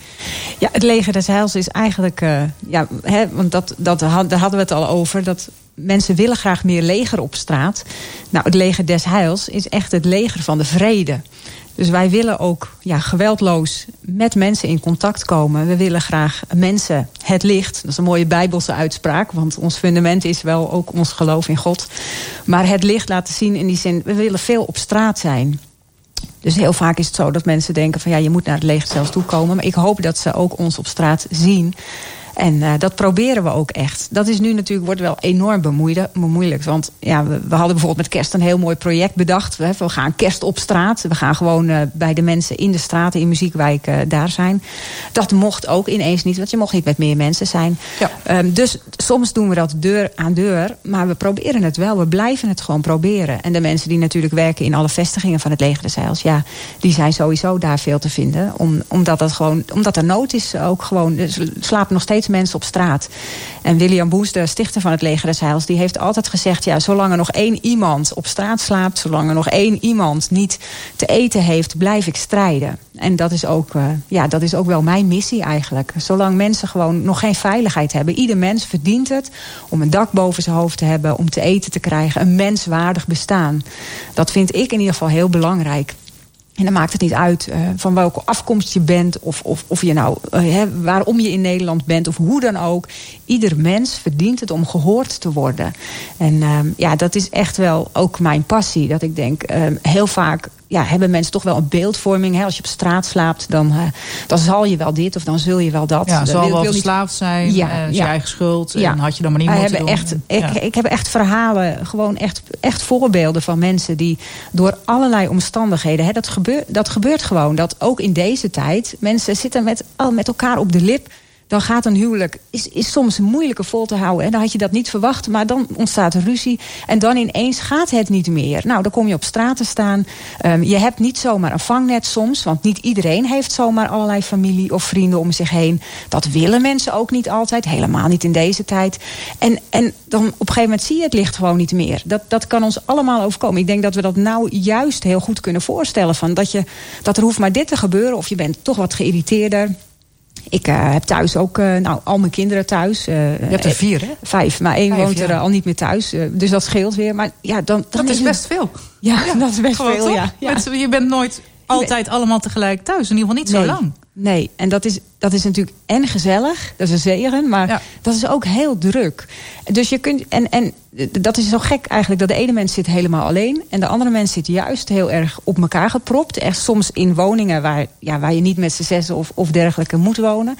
Ja, het leger des heils is eigenlijk... Uh, ja, hè, want dat, dat, daar hadden we het al over... dat mensen willen graag meer leger op straat. Nou, het leger des heils is echt het leger van de vrede. Dus wij willen ook ja, geweldloos met mensen in contact komen. We willen graag mensen het licht. Dat is een mooie bijbelse uitspraak. Want ons fundament is wel ook ons geloof in God. Maar het licht laten zien in die zin... we willen veel op straat zijn. Dus heel vaak is het zo dat mensen denken van... ja, je moet naar het leger zelfs toe komen. Maar ik hoop dat ze ook ons op straat zien... En uh, dat proberen we ook echt. Dat is nu natuurlijk, wordt wel enorm bemoeilijk. Want ja, we, we, hadden bijvoorbeeld met kerst een heel mooi project bedacht. We, we gaan kerst op straat. We gaan gewoon uh, bij de mensen in de straten, in muziekwijken uh, daar zijn. Dat mocht ook ineens niet, want je mocht niet met meer mensen zijn. Ja. Um, dus soms doen we dat deur aan deur. Maar we proberen het wel. We blijven het gewoon proberen. En de mensen die natuurlijk werken in alle vestigingen van het leger des Heils... ja, die zijn sowieso daar veel te vinden. Om, omdat, dat gewoon, omdat er nood is ook gewoon. Er slapen nog steeds mensen op straat. En William Boes, de stichter van het Leger des Heils... die heeft altijd gezegd, ja, zolang er nog één iemand op straat slaapt... zolang er nog één iemand niet te eten heeft, blijf ik strijden. En dat is ook, uh, ja, dat is ook wel mijn missie eigenlijk. Zolang mensen gewoon nog geen veiligheid hebben. Ieder mens verdient het om een dak boven zijn hoofd te hebben... om te eten te krijgen, een menswaardig bestaan. Dat vind ik in ieder geval heel belangrijk. En dan maakt het niet uit uh, van welke afkomst je bent... of, of, of je nou, uh, waarom je in Nederland bent of hoe dan ook. Ieder mens verdient het om gehoord te worden. En uh, ja, dat is echt wel ook mijn passie. Dat ik denk, heel vaak ja, hebben mensen toch wel een beeldvorming. Hè? Als je op straat slaapt, dan, eh, dan zal je wel dit of dan zul je wel dat. Ja, zal wel niet- verslaafd zijn, Ja, eh, is ja. je eigen schuld. Ja. En had je dan maar niet moeten doen. echt, ik, ik heb echt verhalen, gewoon echt, echt voorbeelden van mensen die door allerlei omstandigheden, hè, dat, gebeurt, dat gebeurt gewoon. Dat ook in deze tijd mensen zitten met, al met elkaar op de lip. Dan gaat een huwelijk, is, is soms moeilijker vol te houden. En dan had je dat niet verwacht, maar dan ontstaat ruzie. En dan ineens gaat het niet meer. Nou, dan kom je op straat te staan. Ehm, je hebt niet zomaar een vangnet soms, want niet iedereen heeft zomaar allerlei familie of vrienden om zich heen. Dat willen mensen ook niet altijd, helemaal niet in deze tijd. En, en dan op een gegeven moment zie je het licht gewoon niet meer. Dat, dat kan ons allemaal overkomen. Ik denk dat we dat nou juist heel goed kunnen voorstellen. Van dat, je, dat er hoeft maar dit te gebeuren, of je bent toch wat geïrriteerder. Ik eh, heb thuis ook eh, nou, al mijn kinderen thuis. je hebt er vier, hè? Vijf, maar één Vijf, woont er ja. eh, al niet meer thuis. eh, dus dat scheelt weer. Maar ja, dan, dan Dat is het- best veel. Ja, dat is best Gewoon veel, ja. ja. Met- je bent nooit altijd allemaal tegelijk thuis. In ieder geval niet zo lang. Nee, en dat is, dat is natuurlijk en gezellig, dat is een zegen, maar dat is ook heel druk. Dus je kunt, en, en dat is zo gek eigenlijk, dat de ene mens zit helemaal alleen en de andere mens zit juist heel erg op elkaar gepropt. Echt soms in woningen waar, ja, waar je niet met z'n zessen of, of dergelijke moet wonen.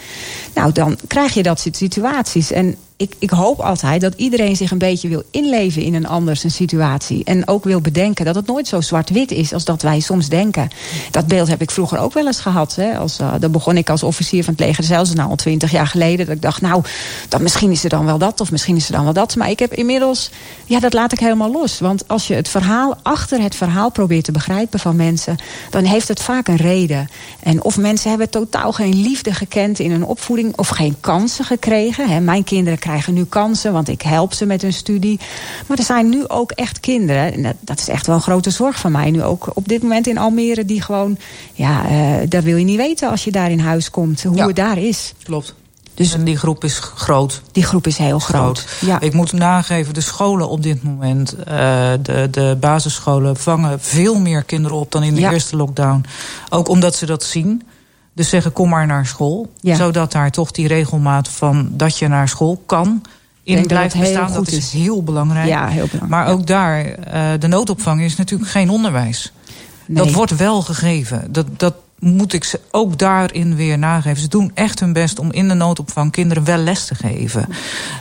Nou, dan krijg je dat soort situaties. En ik, ik hoop altijd dat iedereen zich een beetje wil inleven in een anders een situatie. En ook wil bedenken dat het nooit zo zwart-wit is als dat wij soms denken. Dat beeld heb ik vroeger ook wel eens gehad. Hè. Als, eh, dan begon ik als officier van het leger zelfs nou al twintig jaar geleden. Dat ik dacht, nou, dan misschien is er dan wel dat of misschien is er dan wel dat. Maar ik heb inmiddels, ja, dat laat ik helemaal los. Want als je het verhaal achter het verhaal probeert te begrijpen van mensen, dan heeft het vaak een reden. En of mensen hebben totaal geen liefde gekend in hun opvoeding of geen kansen gekregen. Hè. Mijn kinderen krijgen nu kansen, want ik help ze met hun studie. Maar er zijn nu ook echt kinderen, en dat, dat is echt wel een grote zorg van mij nu ook op dit moment in Almere, die gewoon, ja, eh dat wil je niet weten als je daar in huis komt, hoe Ja. het daar is. Klopt. Dus en die groep is groot. Die groep is heel groot. Ja. Ik moet nageven, de scholen op dit moment, eh, de, de basisscholen vangen veel meer kinderen op dan in de Ja. eerste lockdown. Ook omdat ze dat zien. Dus zeggen, kom maar naar school. Ja. Zodat daar toch die regelmaat van dat je naar school kan in dat blijft heel bestaan. Dat is is. heel belangrijk. Ja, heel belangrijk. Maar ook daar, eh, de noodopvang is natuurlijk geen onderwijs. Nee. Dat wordt wel gegeven. Dat, dat moet ik ze ook daarin weer nageven. Ze doen echt hun best om in de noodopvang kinderen wel les te geven.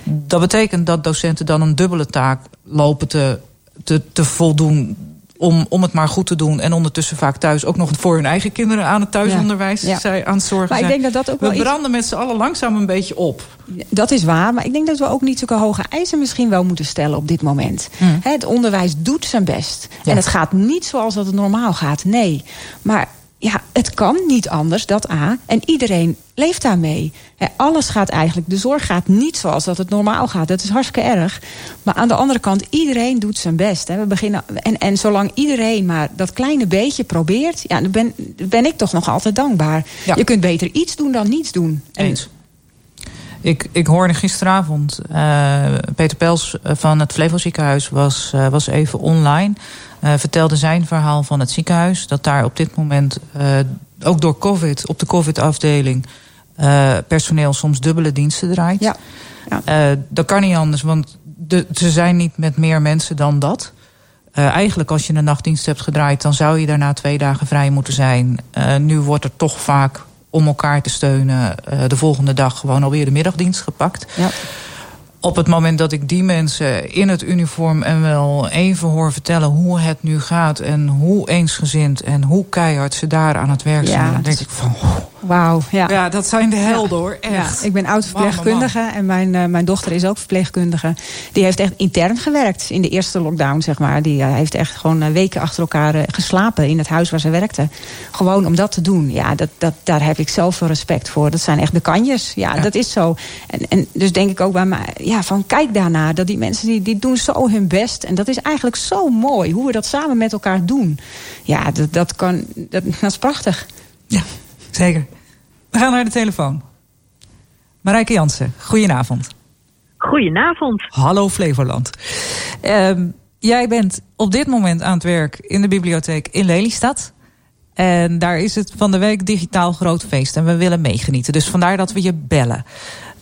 Dat betekent dat docenten dan een dubbele taak lopen te, te, te voldoen. Om, om het maar goed te doen. En ondertussen vaak thuis ook nog voor hun eigen kinderen aan het thuisonderwijs Ja, zij aan het zorgen Maar ik denk dat dat ook We wel iets- branden met z'n allen langzaam een beetje op. Dat is waar, maar ik denk dat we ook niet zulke hoge eisen misschien wel moeten stellen op dit moment. Hè, Het onderwijs doet zijn best. En het gaat niet zoals dat het normaal gaat, nee. Maar het kan niet anders, dat A. En iedereen leeft daarmee. Alles gaat eigenlijk, de zorg gaat niet zoals dat het normaal gaat. Dat is hartstikke erg. Maar aan de andere kant, iedereen doet zijn best. We beginnen, en, en zolang iedereen maar dat kleine beetje probeert... Ja, dan ben, ben ik toch nog altijd dankbaar. Ja. Je kunt beter iets doen dan niets doen. En- Eens. Ik, ik hoorde gisteravond, eh, Peter Pels eh, van het Flevoziekenhuis was, eh, was even online. Eh, vertelde zijn verhaal van het ziekenhuis. Dat daar op dit moment, eh, ook door COVID, op de COVID-afdeling... eh, personeel soms dubbele diensten draait. Ja. Dat kan niet anders, want de, ze zijn niet met meer mensen dan dat. Eigenlijk als je een nachtdienst hebt gedraaid... dan zou je daarna twee dagen vrij moeten zijn. Nu wordt er toch vaak om elkaar te steunen... de volgende dag gewoon alweer de middagdienst gepakt. Ja. Op het moment dat ik die mensen in het uniform en wel even hoor vertellen hoe het nu gaat en hoe eensgezind en hoe keihard ze daar aan het werk zijn, Ja, dan denk ik van. Wauw, ja. Ja, dat zijn de helden hoor, echt. Ja, ik ben oud verpleegkundige en mijn, eh, mijn dochter is ook verpleegkundige. Die heeft echt intern gewerkt in de eerste lockdown, zeg maar. Die eh, heeft echt gewoon eh, weken achter elkaar geslapen in het huis waar ze werkte. Gewoon om dat te doen. Ja, dat, dat, daar heb ik zoveel respect voor. Dat zijn echt de kanjes. Ja, dat is zo. En, en dus denk ik ook bij mij, ja, van kijk daarnaar. Dat die mensen die, die doen zo hun best. En dat is eigenlijk zo mooi hoe we dat samen met elkaar doen. Ja, dat, dat, kan, dat, dat is prachtig. Zeker. We gaan naar de telefoon. Marijke Jansen, goedenavond. Goedenavond. Hallo Flevoland. Ehm, jij bent op dit moment aan het werk in de bibliotheek in Lelystad. En daar is het van de week digitaal groot feest. En we willen meegenieten. Dus vandaar dat we je bellen.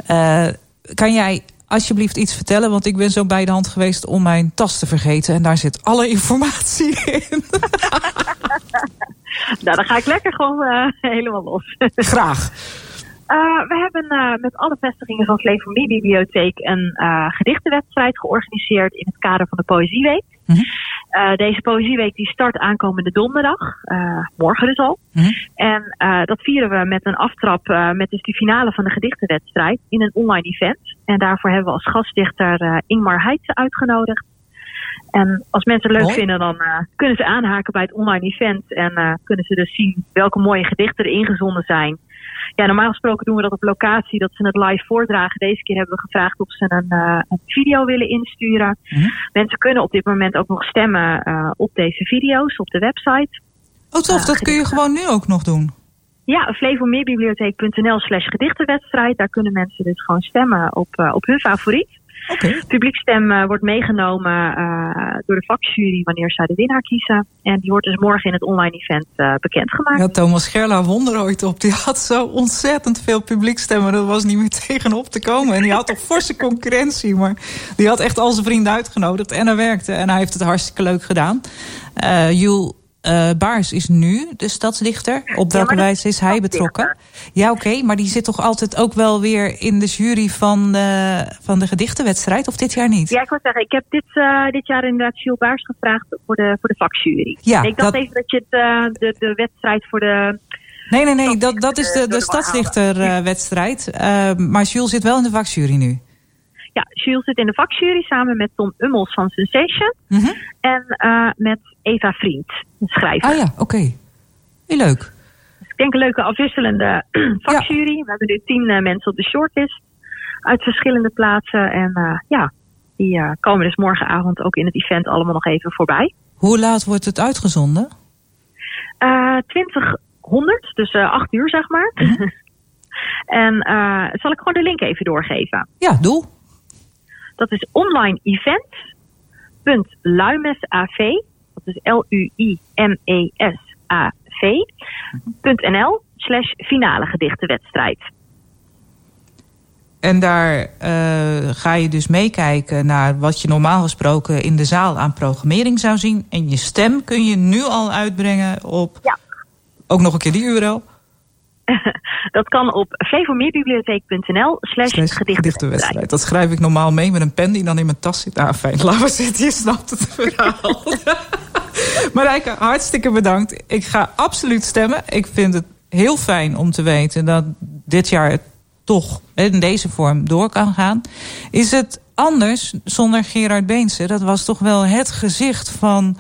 Eh, kan jij alsjeblieft iets vertellen? Want ik ben zo bij de hand geweest om mijn tas te vergeten. En daar zit alle informatie in. nou, dan ga ik lekker gewoon eh, helemaal los. Graag. Uh, we hebben uh, met alle vestigingen van Flevonie Bibliotheek een uh, gedichtenwedstrijd georganiseerd in het kader van de Poëzieweek. Mm -hmm. deze Poëzieweek die start aankomende donderdag, morgen dus al. Mm -hmm. En dat vieren we met een aftrap met dus de finale van de gedichtenwedstrijd in een online event. En daarvoor hebben we als gastdichter Ingmar Heitse uitgenodigd. En als mensen het leuk Mooi. vinden, dan kunnen ze aanhaken bij het online event. En kunnen ze dus zien welke mooie gedichten er ingezonden zijn. Ja, normaal gesproken doen we dat op locatie, dat ze het live voordragen. Deze keer hebben we gevraagd of ze een, uh, een video willen insturen. Mm -hmm. Mensen kunnen op dit moment ook nog stemmen op deze video's op de website. Oh tof, dat kun je gewoon nu ook nog doen? Ja, flevomeerbibliotheek.nl slash gedichtenwedstrijd. Daar kunnen mensen dus gewoon stemmen op, op hun favoriet. Okay. Publiekstem uh, wordt meegenomen uh, door de vakjury wanneer zij de winnaar kiezen. En die wordt dus morgen in het online event uh, bekendgemaakt. Ja, Thomas Gerla won er ooit op. Die had zo ontzettend veel publiekstemmen. Dat was niet meer tegenop te komen. En die had toch forse concurrentie. Maar die had echt al zijn vrienden uitgenodigd. En hij werkte. En hij heeft het hartstikke leuk gedaan. Jules uh, Baars is nu de stadsdichter. Op welke ja, wijze is hij betrokken? Ja, oké, okay, maar die zit toch altijd ook wel weer in de jury van de, van de gedichtenwedstrijd? Of dit jaar niet? Ja, ik wil zeggen, ik heb dit, uh, dit jaar inderdaad Jules Baars gevraagd voor de, voor de vakjury. Ja, ik dacht dat... even dat je het, uh, de, de wedstrijd voor de... Nee, nee, nee, dat, dat is de, de stadsdichterwedstrijd. maar Jules zit wel in de vakjury nu. Ja, Jules zit in de vakjury samen met Tom Ummels van Sensation. Mm -hmm. En uh, met Eva Vriend, een schrijver. Ah ja, oké. Okay. Heel leuk. Dus ik denk een leuke afwisselende vakjury. Ja. We hebben nu tien uh, mensen op de shortlist. Uit verschillende plaatsen. En uh, ja, die komen dus morgenavond ook in het event allemaal nog even voorbij. Hoe laat wordt het uitgezonden? 2000, dus 8 uur zeg maar. Mm -hmm. en zal ik gewoon de link even doorgeven? Ja, doe. Dat is online event.luimesav, dat is L-U-I-M-E-S-A-V.nl slash finale gedichtenwedstrijd. En daar uh, ga je dus meekijken naar wat je normaal gesproken in de zaal aan programmering zou zien. En je stem kun je nu al uitbrengen op ja. ook nog een keer die URL. dat kan op flevomeerbibliotheek.nl slash gedichtenwedstrijd. Dat schrijf ik normaal mee met een pen die dan in mijn tas zit. Ah, fijn. Laat maar zitten, je snapt het verhaal. Marijke, hartstikke bedankt. Ik ga absoluut stemmen. Ik vind het heel fijn om te weten dat dit jaar het toch in deze vorm door kan gaan. Is het anders zonder Gerard Beense? Dat was toch wel het gezicht van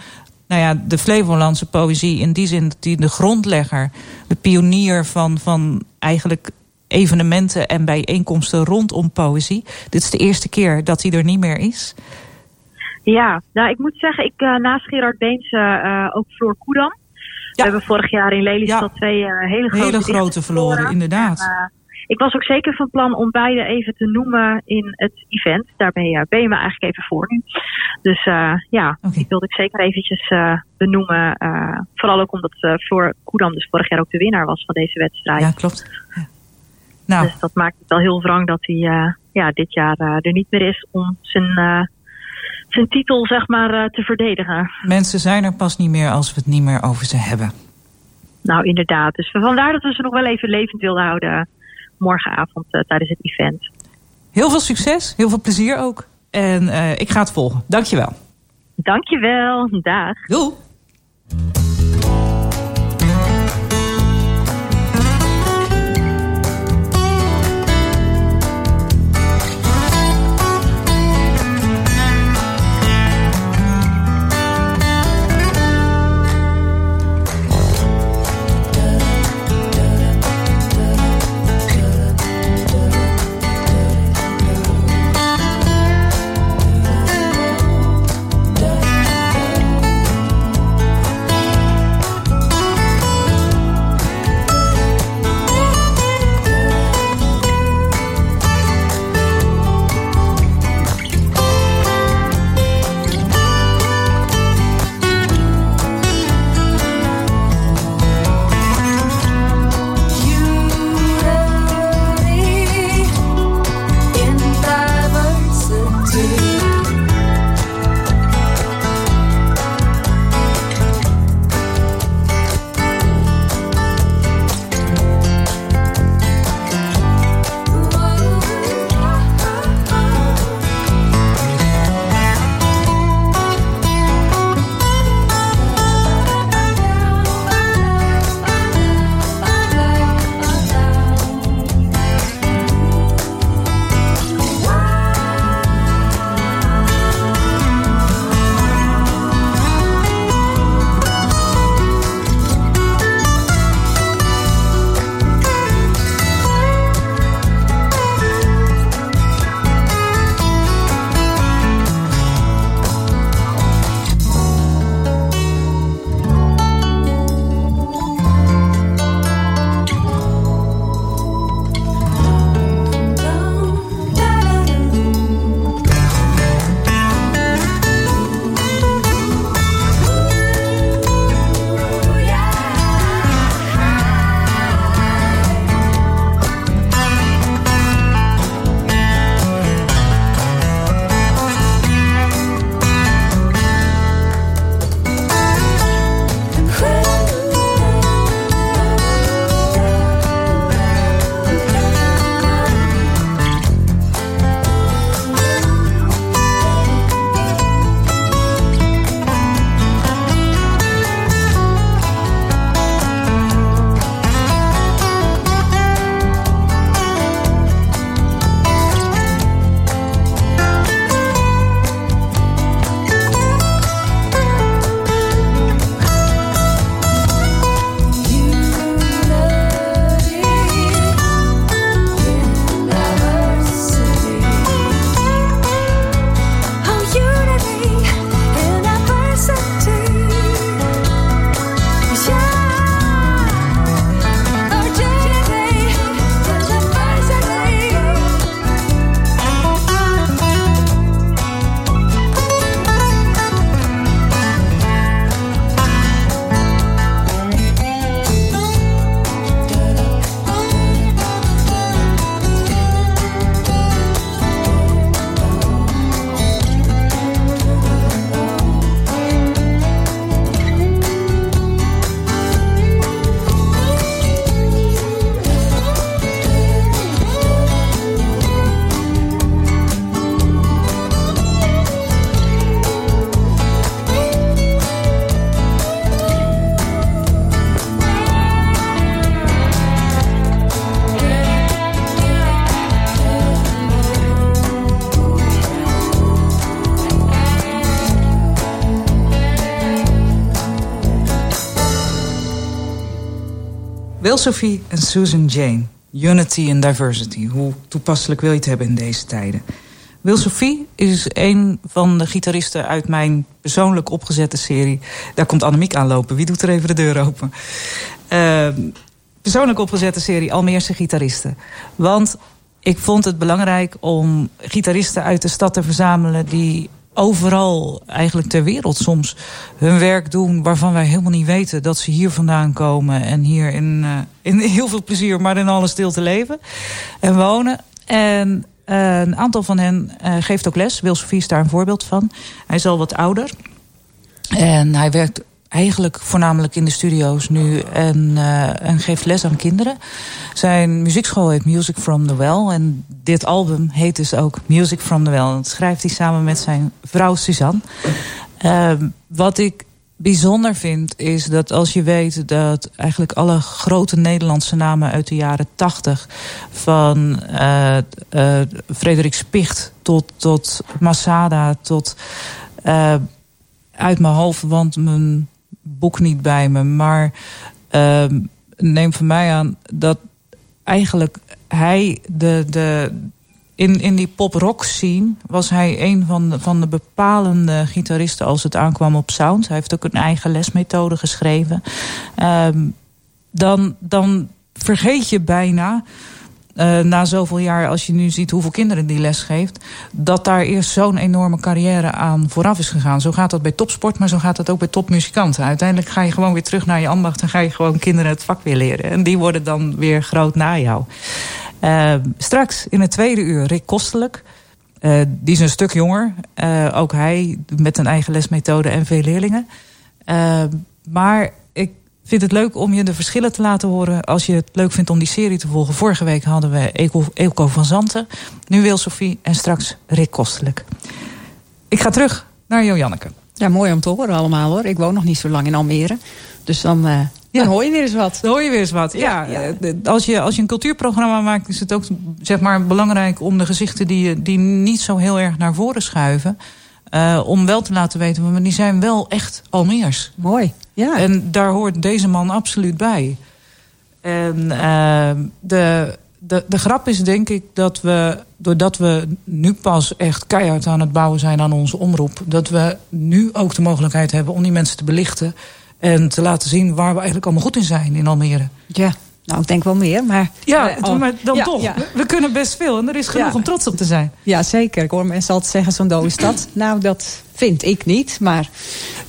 nou ja, de Flevolandse poëzie in die zin dat hij de grondlegger, de pionier van, van eigenlijk evenementen en bijeenkomsten rondom poëzie. Dit is de eerste keer dat hij er niet meer is. Ja, nou ik moet zeggen, ik uh, naast Gerard Beens uh, ook Floor Koedam. Ja. We hebben vorig jaar in Lelystad ja. twee uh, hele grote, hele grote verloren. inderdaad. En, ik was ook zeker van plan om beide even te noemen in het event. Daar ben je, ben je me eigenlijk even voor nu. Dus uh, ja, okay. die wilde ik zeker eventjes uh, benoemen. Uh, vooral ook omdat Floor Koedam dus vorig jaar ook de winnaar was van deze wedstrijd. Ja, klopt. Ja. Nou. Dus dat maakt het wel heel wrang dat hij ja, dit jaar er niet meer is om zijn, zijn titel zeg maar, te verdedigen. Mensen zijn er pas niet meer als we het niet meer over ze hebben. Nou, inderdaad. Dus vandaar dat we ze nog wel even levend wilden houden morgenavond uh, tijdens het event. Heel veel succes, heel veel plezier ook. En uh, ik ga het volgen. Dankjewel. Dankjewel. Dag. Doei. Sophie en Susan Jane. Unity and diversity. Hoe toepasselijk wil je het hebben in deze tijden? Wil Sophie is een van de gitaristen uit mijn persoonlijk opgezette serie. Daar komt Annemiek aanlopen. Wie doet er even de deur open? Uh, persoonlijk opgezette serie Almeerse gitaristen. Want ik vond het belangrijk om gitaristen uit de stad te verzamelen... die overal eigenlijk ter wereld soms hun werk doen... waarvan wij helemaal niet weten dat ze hier vandaan komen... en hier in, uh, in heel veel plezier, maar in alle stilte leven en wonen. En uh, een aantal van hen uh, geeft ook les. Wil Sofie is daar een voorbeeld van. Hij is al wat ouder. En hij werkt eigenlijk voornamelijk in de studio's nu en, uh, en geeft les aan kinderen. Zijn muziekschool heet Music from the Well. En dit album heet dus ook Music from the Well. Dat schrijft hij samen met zijn vrouw Suzanne. Uh, wat ik bijzonder vind is dat als je weet dat eigenlijk alle grote Nederlandse namen uit de jaren tachtig... van uh, Frederik Spicht tot, tot Masada tot... Uit mijn hoofd, want mijn boek niet bij me. Maar uh, neem van mij aan dat eigenlijk hij de, de, in, in die pop-rock scene was hij een van de, van de bepalende gitaristen als het aankwam op sound. Hij heeft ook een eigen lesmethode geschreven. Um, dan, dan vergeet je bijna uh, na zoveel jaar, als je nu ziet hoeveel kinderen die les geeft... dat daar eerst zo'n enorme carrière aan vooraf is gegaan. Zo gaat dat bij topsport, maar zo gaat dat ook bij topmuzikanten. Uiteindelijk ga je gewoon weer terug naar je ambacht... en ga je gewoon kinderen het vak weer leren. En die worden dan weer groot na jou. Uh, straks in het tweede uur Rick Kostelijk... Uh, die is een stuk jonger. Ook hij met een eigen lesmethode en veel leerlingen. Maar vind het leuk om je de verschillen te laten horen... als je het leuk vindt om die serie te volgen. Vorige week hadden we Eelco van Zanten. Nu Wil Sophie en straks Rick Kostelijk. Ik ga terug naar Jo Janneke. Ja, mooi om te horen allemaal hoor. Ik woon nog niet zo lang in Almere. Dus dan... Uh... Dan hoor je weer eens wat. Dan hoor je weer eens wat. Ja, ja, ja. Als, je, als je een cultuurprogramma maakt, is het ook zeg maar, belangrijk om de gezichten die, die niet zo heel erg naar voren schuiven. Uh, om wel te laten weten, maar die zijn wel echt Almeers. Mooi, ja. En daar hoort deze man absoluut bij. En uh, de, de, de grap is denk ik dat we, doordat we nu pas echt keihard aan het bouwen zijn aan onze omroep... dat we nu ook de mogelijkheid hebben om die mensen te belichten... en te laten zien waar we eigenlijk allemaal goed in zijn in Almere. Ja, nou, ik denk wel meer, maar... Ja, uh, maar dan ja, toch. Ja. We kunnen best veel en er is genoeg ja. om trots op te zijn. Ja, zeker. Ik hoor mensen altijd zeggen, zo'n dode stad. nou, dat vind ik niet, maar...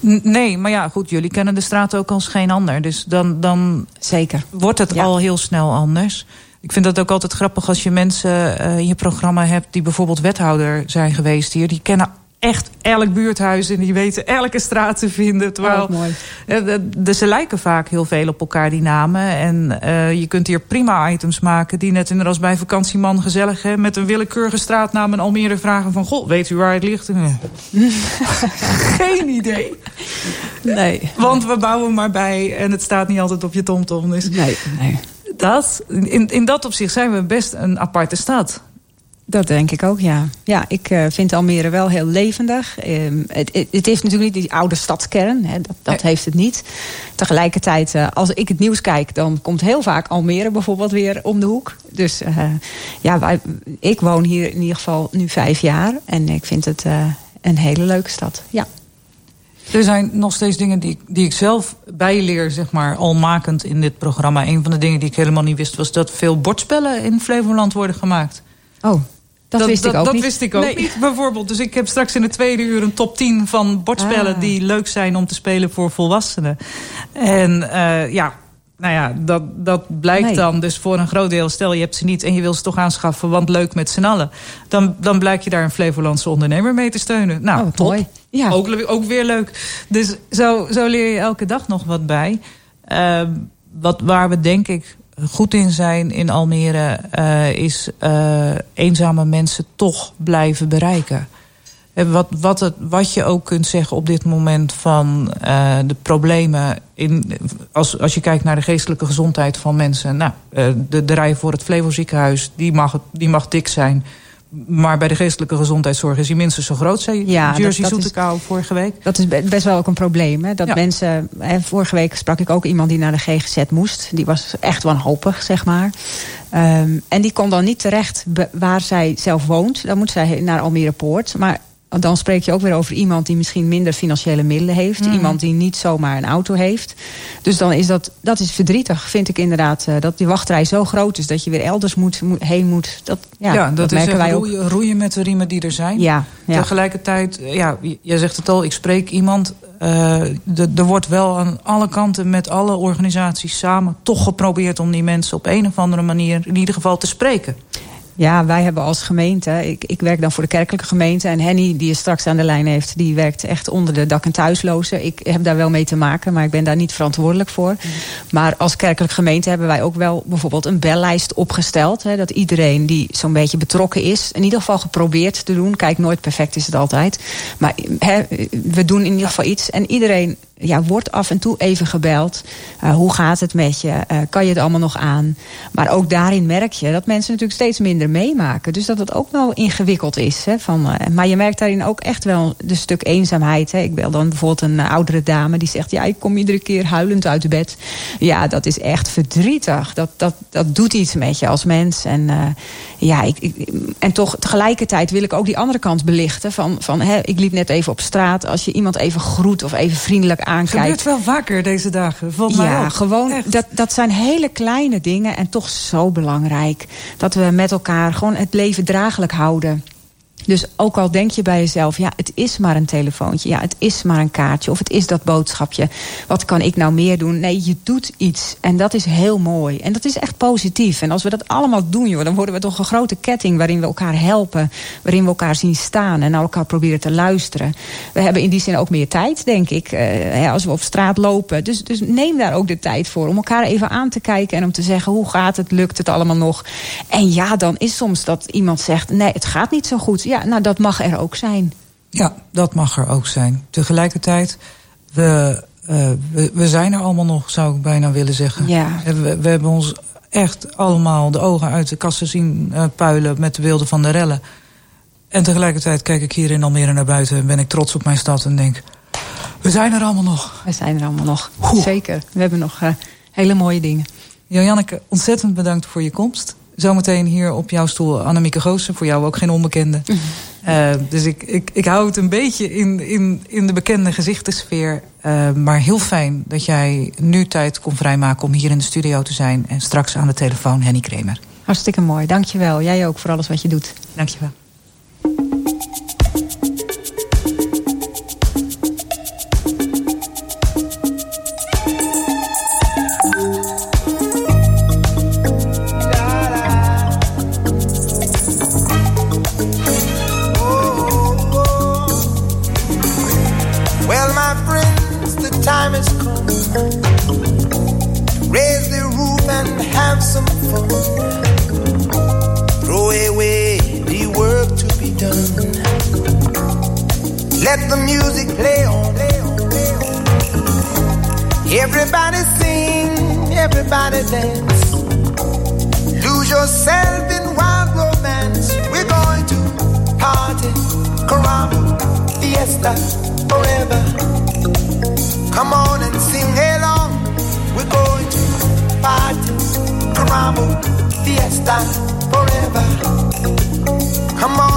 N nee, maar ja, goed, jullie kennen de straat ook als geen ander. Dus dan, dan zeker. wordt het al heel snel anders. Ik vind dat ook altijd grappig als je mensen uh, in je programma hebt... die bijvoorbeeld wethouder zijn geweest hier. Die kennen echt elk buurthuis en die weten elke straat te vinden. Terwijl, oh, mooi. Dus ze lijken vaak heel veel op elkaar, die namen. En uh, je kunt hier prima items maken die net inderdaad bij vakantieman gezellig... Hè, met een willekeurige straatnaam en Almere vragen van... Goh, weet u waar het ligt? Geen idee. Nee. Want we bouwen maar bij en het staat niet altijd op je tomtom. Dus nee, nee. Dat, in, in dat opzicht zijn we best een aparte stad. Dat denk ik ook, ja. Ja, ik uh, vind Almere wel heel levendig. Um, het, het, het, heeft natuurlijk niet die oude stadskern. Hè, dat dat nee. heeft het niet. Tegelijkertijd, uh, als ik het nieuws kijk... dan komt heel vaak Almere bijvoorbeeld weer om de hoek. Dus uh, ja, wij, ik woon hier in ieder geval nu vijf jaar. En ik vind het een hele leuke stad, ja. Er zijn nog steeds dingen die, die ik zelf bijleer, zeg maar, al makend in dit programma. Een van de dingen die ik helemaal niet wist... was dat veel bordspellen in Flevoland worden gemaakt. Oh, dat, dat wist ik ook dat niet. wist ik ook nee. niet, bijvoorbeeld. Dus ik heb straks in de tweede uur een top 10 van bordspellen... Ah. die leuk zijn om te spelen voor volwassenen. En uh, ja, nou ja, dat, dat blijkt nee. dan dus voor een groot deel... stel je hebt ze niet en je wil ze toch aanschaffen... want leuk met z'n allen. Dan, dan blijkt je daar een Flevolandse ondernemer mee te steunen. Nou, oh, top. Mooi. Ja. Ook, ook weer leuk. Dus zo, zo leer je elke dag nog wat bij. Uh, wat, waar we denk ik goed in zijn in Almere... Uh, is uh, eenzame mensen toch blijven bereiken. En wat, wat, het, wat je ook kunt zeggen op dit moment van de problemen... In, als, als je kijkt naar de geestelijke gezondheid van mensen... Nou, de, de rij voor het Flevo ziekenhuis, die mag, die mag dik zijn... maar bij de geestelijke gezondheidszorg is hij minstens zo groot, zei Ja, Jersey Zoetekouw vorige week. Dat is be- best wel ook een probleem. Hè? Dat Ja. mensen. Hè, vorige week sprak ik ook iemand die naar de GGZ moest. Die was echt wanhopig, zeg maar. Ehm, en die kon dan niet terecht waar zij zelf woont. Dan moet zij naar Almere Poort. Maar dan spreek je ook weer over iemand die misschien minder financiële middelen heeft. Mhm. Iemand die niet zomaar een auto heeft. Dus dan is dat, dat is verdrietig, vind ik inderdaad. eh, dat die wachtrij zo groot is dat je weer elders moet, moet, heen moet. Dat, ja, Ja, dat, is merken wij ook. roeien, roeien met de riemen die er zijn. Ja, ja. Tegelijkertijd, eh, ja, jij zegt het al, ik spreek iemand. eh, er wordt wel aan alle kanten met alle organisaties samen toch geprobeerd om die mensen op een of andere manier in ieder geval te spreken. Ja, wij hebben als gemeente, ik, ik werk dan voor de kerkelijke gemeente... en Henny, die je straks aan de lijn heeft, die werkt echt onder de dak- en thuislozen. Ik heb daar wel mee te maken, maar ik ben daar niet verantwoordelijk voor. Maar als kerkelijke gemeente hebben wij ook wel bijvoorbeeld een bellijst opgesteld. Hè, dat iedereen die zo'n beetje betrokken is, in ieder geval geprobeerd te doen. Kijk, nooit perfect is het altijd. Maar hè, we doen in ieder geval iets. En iedereen ja, wordt af en toe even gebeld. Uh, hoe gaat het met je? Uh, kan je het allemaal nog aan? Maar ook daarin merk je dat mensen natuurlijk steeds minder meemaken. Dus dat het ook wel ingewikkeld is. Hè, van, uh, maar je merkt daarin ook echt wel een stuk eenzaamheid. Hè. Ik bel dan bijvoorbeeld een oudere dame die zegt... ja, ik kom iedere keer huilend uit bed. Ja, dat is echt verdrietig. Dat, dat, dat doet iets met je als mens. En, ja, ik, en toch tegelijkertijd wil ik ook die andere kant belichten. Van, van, hè, ik liep net even op straat. Als je iemand even groet of even vriendelijk aankijkt. gebeurt wel vaker deze dagen. Mij ja, gewoon. Dat, dat zijn hele kleine dingen en toch zo belangrijk. Dat we met elkaar gewoon het leven draaglijk houden. Dus ook al denk je bij jezelf, ja, het is maar een telefoontje. Ja, het is maar een kaartje of het is dat boodschapje. Wat kan ik nou meer doen? Nee, je doet iets. En dat is heel mooi. En dat is echt positief. En als we dat allemaal doen, joh, dan worden we toch een grote ketting... waarin we elkaar helpen, waarin we elkaar zien staan... en naar elkaar proberen te luisteren. We hebben in die zin ook meer tijd, denk ik, uh, als we op straat lopen. Dus, dus neem daar ook de tijd voor om elkaar even aan te kijken... en om te zeggen, hoe gaat het, lukt het allemaal nog? En ja, dan is soms dat iemand zegt, nee, het gaat niet zo goed... Ja, nou, dat mag er ook zijn. Ja, dat mag er ook zijn. Tegelijkertijd, we, uh, we, we, zijn er allemaal nog, zou ik bijna willen zeggen. Ja. We, we hebben ons echt allemaal de ogen uit de kassen zien uh, puilen met de beelden van de rellen. En tegelijkertijd kijk ik hier in Almere naar buiten en ben ik trots op mijn stad en denk... We zijn er allemaal nog. We zijn er allemaal nog. Oeh. Zeker. We hebben nog uh, hele mooie dingen. Janneke, ontzettend bedankt voor je komst. Zometeen hier op jouw stoel Annemieke Goossen. Voor jou ook geen onbekende. -hmm. uh, dus ik, ik, ik hou het een beetje in, in, in de bekende gezichtensfeer. Uh, maar heel fijn dat jij nu tijd kon vrijmaken om hier in de studio te zijn. En straks aan de telefoon Henny Kremer. Hartstikke mooi. Dankjewel. Jij ook voor alles wat je doet. Dankjewel. Throw away the work to be done. Let the music play. Everybody sing, everybody dance. Lose yourself in wild romance. We're going to party, caramba, fiesta, forever. Caramba, fiesta, forever. Come on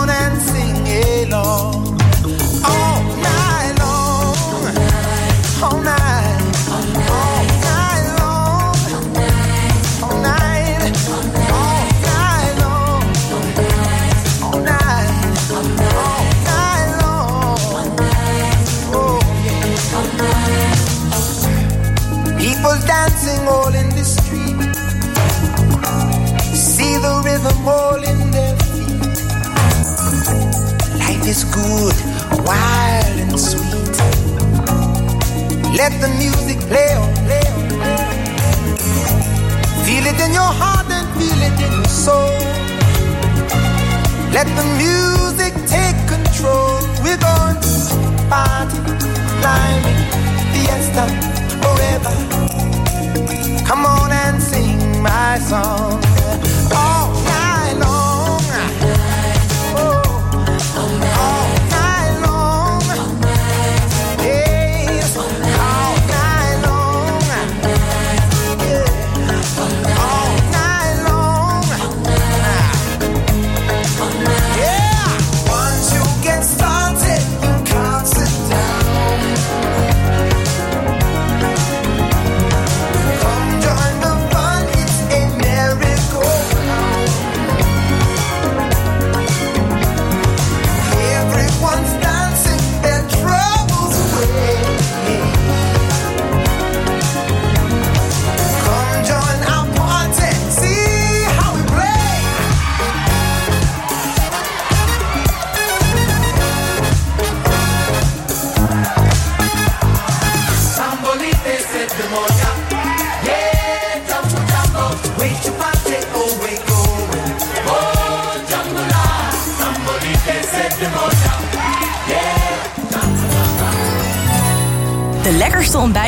is good, wild and sweet. Let the music play on, play on, play on. Feel it in your heart and feel it in your soul. Let the music take control. We're going to party, climbing, fiesta, forever. Come on and sing my song all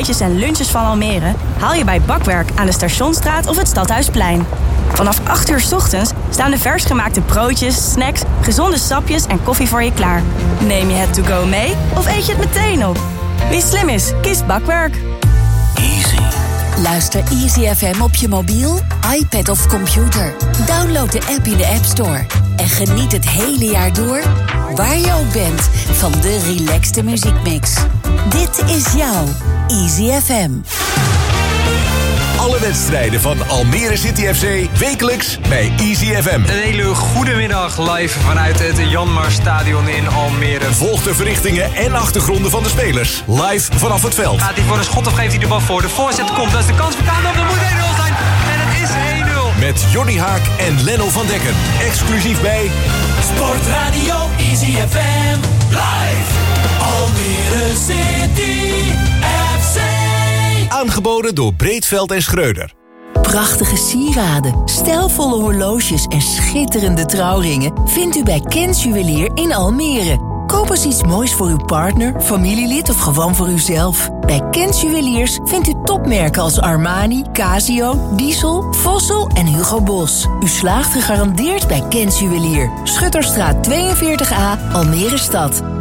ontbijtjes en lunches van Almere haal je bij Bakwerk aan de Stationsstraat of het Stadhuisplein. Vanaf 8 uur 's ochtends staan de vers gemaakte broodjes, snacks, gezonde sapjes en koffie voor je klaar. Neem je het to go mee of eet je het meteen op? Wie slim is, kiest Bakwerk. Easy. Luister Easy FM op je mobiel, iPad of computer. Download de app in de App Store. En geniet het hele jaar door, waar je ook bent, van de relaxte muziekmix. Dit is jouw Easy FM. Alle wedstrijden van Almere City FC wekelijks bij Easy FM. Een hele goede middag live vanuit het Janmar Stadion in Almere. Volg de verrichtingen en achtergronden van de spelers live vanaf het veld. Gaat hij voor een schot of geeft hij de bal voor? De voorzet komt, dat is de kans voor Kaandorp. Dat moet 1-0 zijn en het is 1-0. Met Johnny Haak en Lenno van Dekken. Exclusief bij Sportradio Easy FM. Live. Almere City. Aangeboden door Breedveld en Schreuder. Prachtige sieraden, stijlvolle horloges en schitterende trouwringen... vindt u bij Kens Juwelier in Almere. Koop eens iets moois voor uw partner, familielid of gewoon voor uzelf. Bij Kens Juweliers vindt u topmerken als Armani, Casio, Diesel, Vossel en Hugo Boss. U slaagt gegarandeerd bij Kens Juwelier. Schutterstraat 42a, Almere Stad.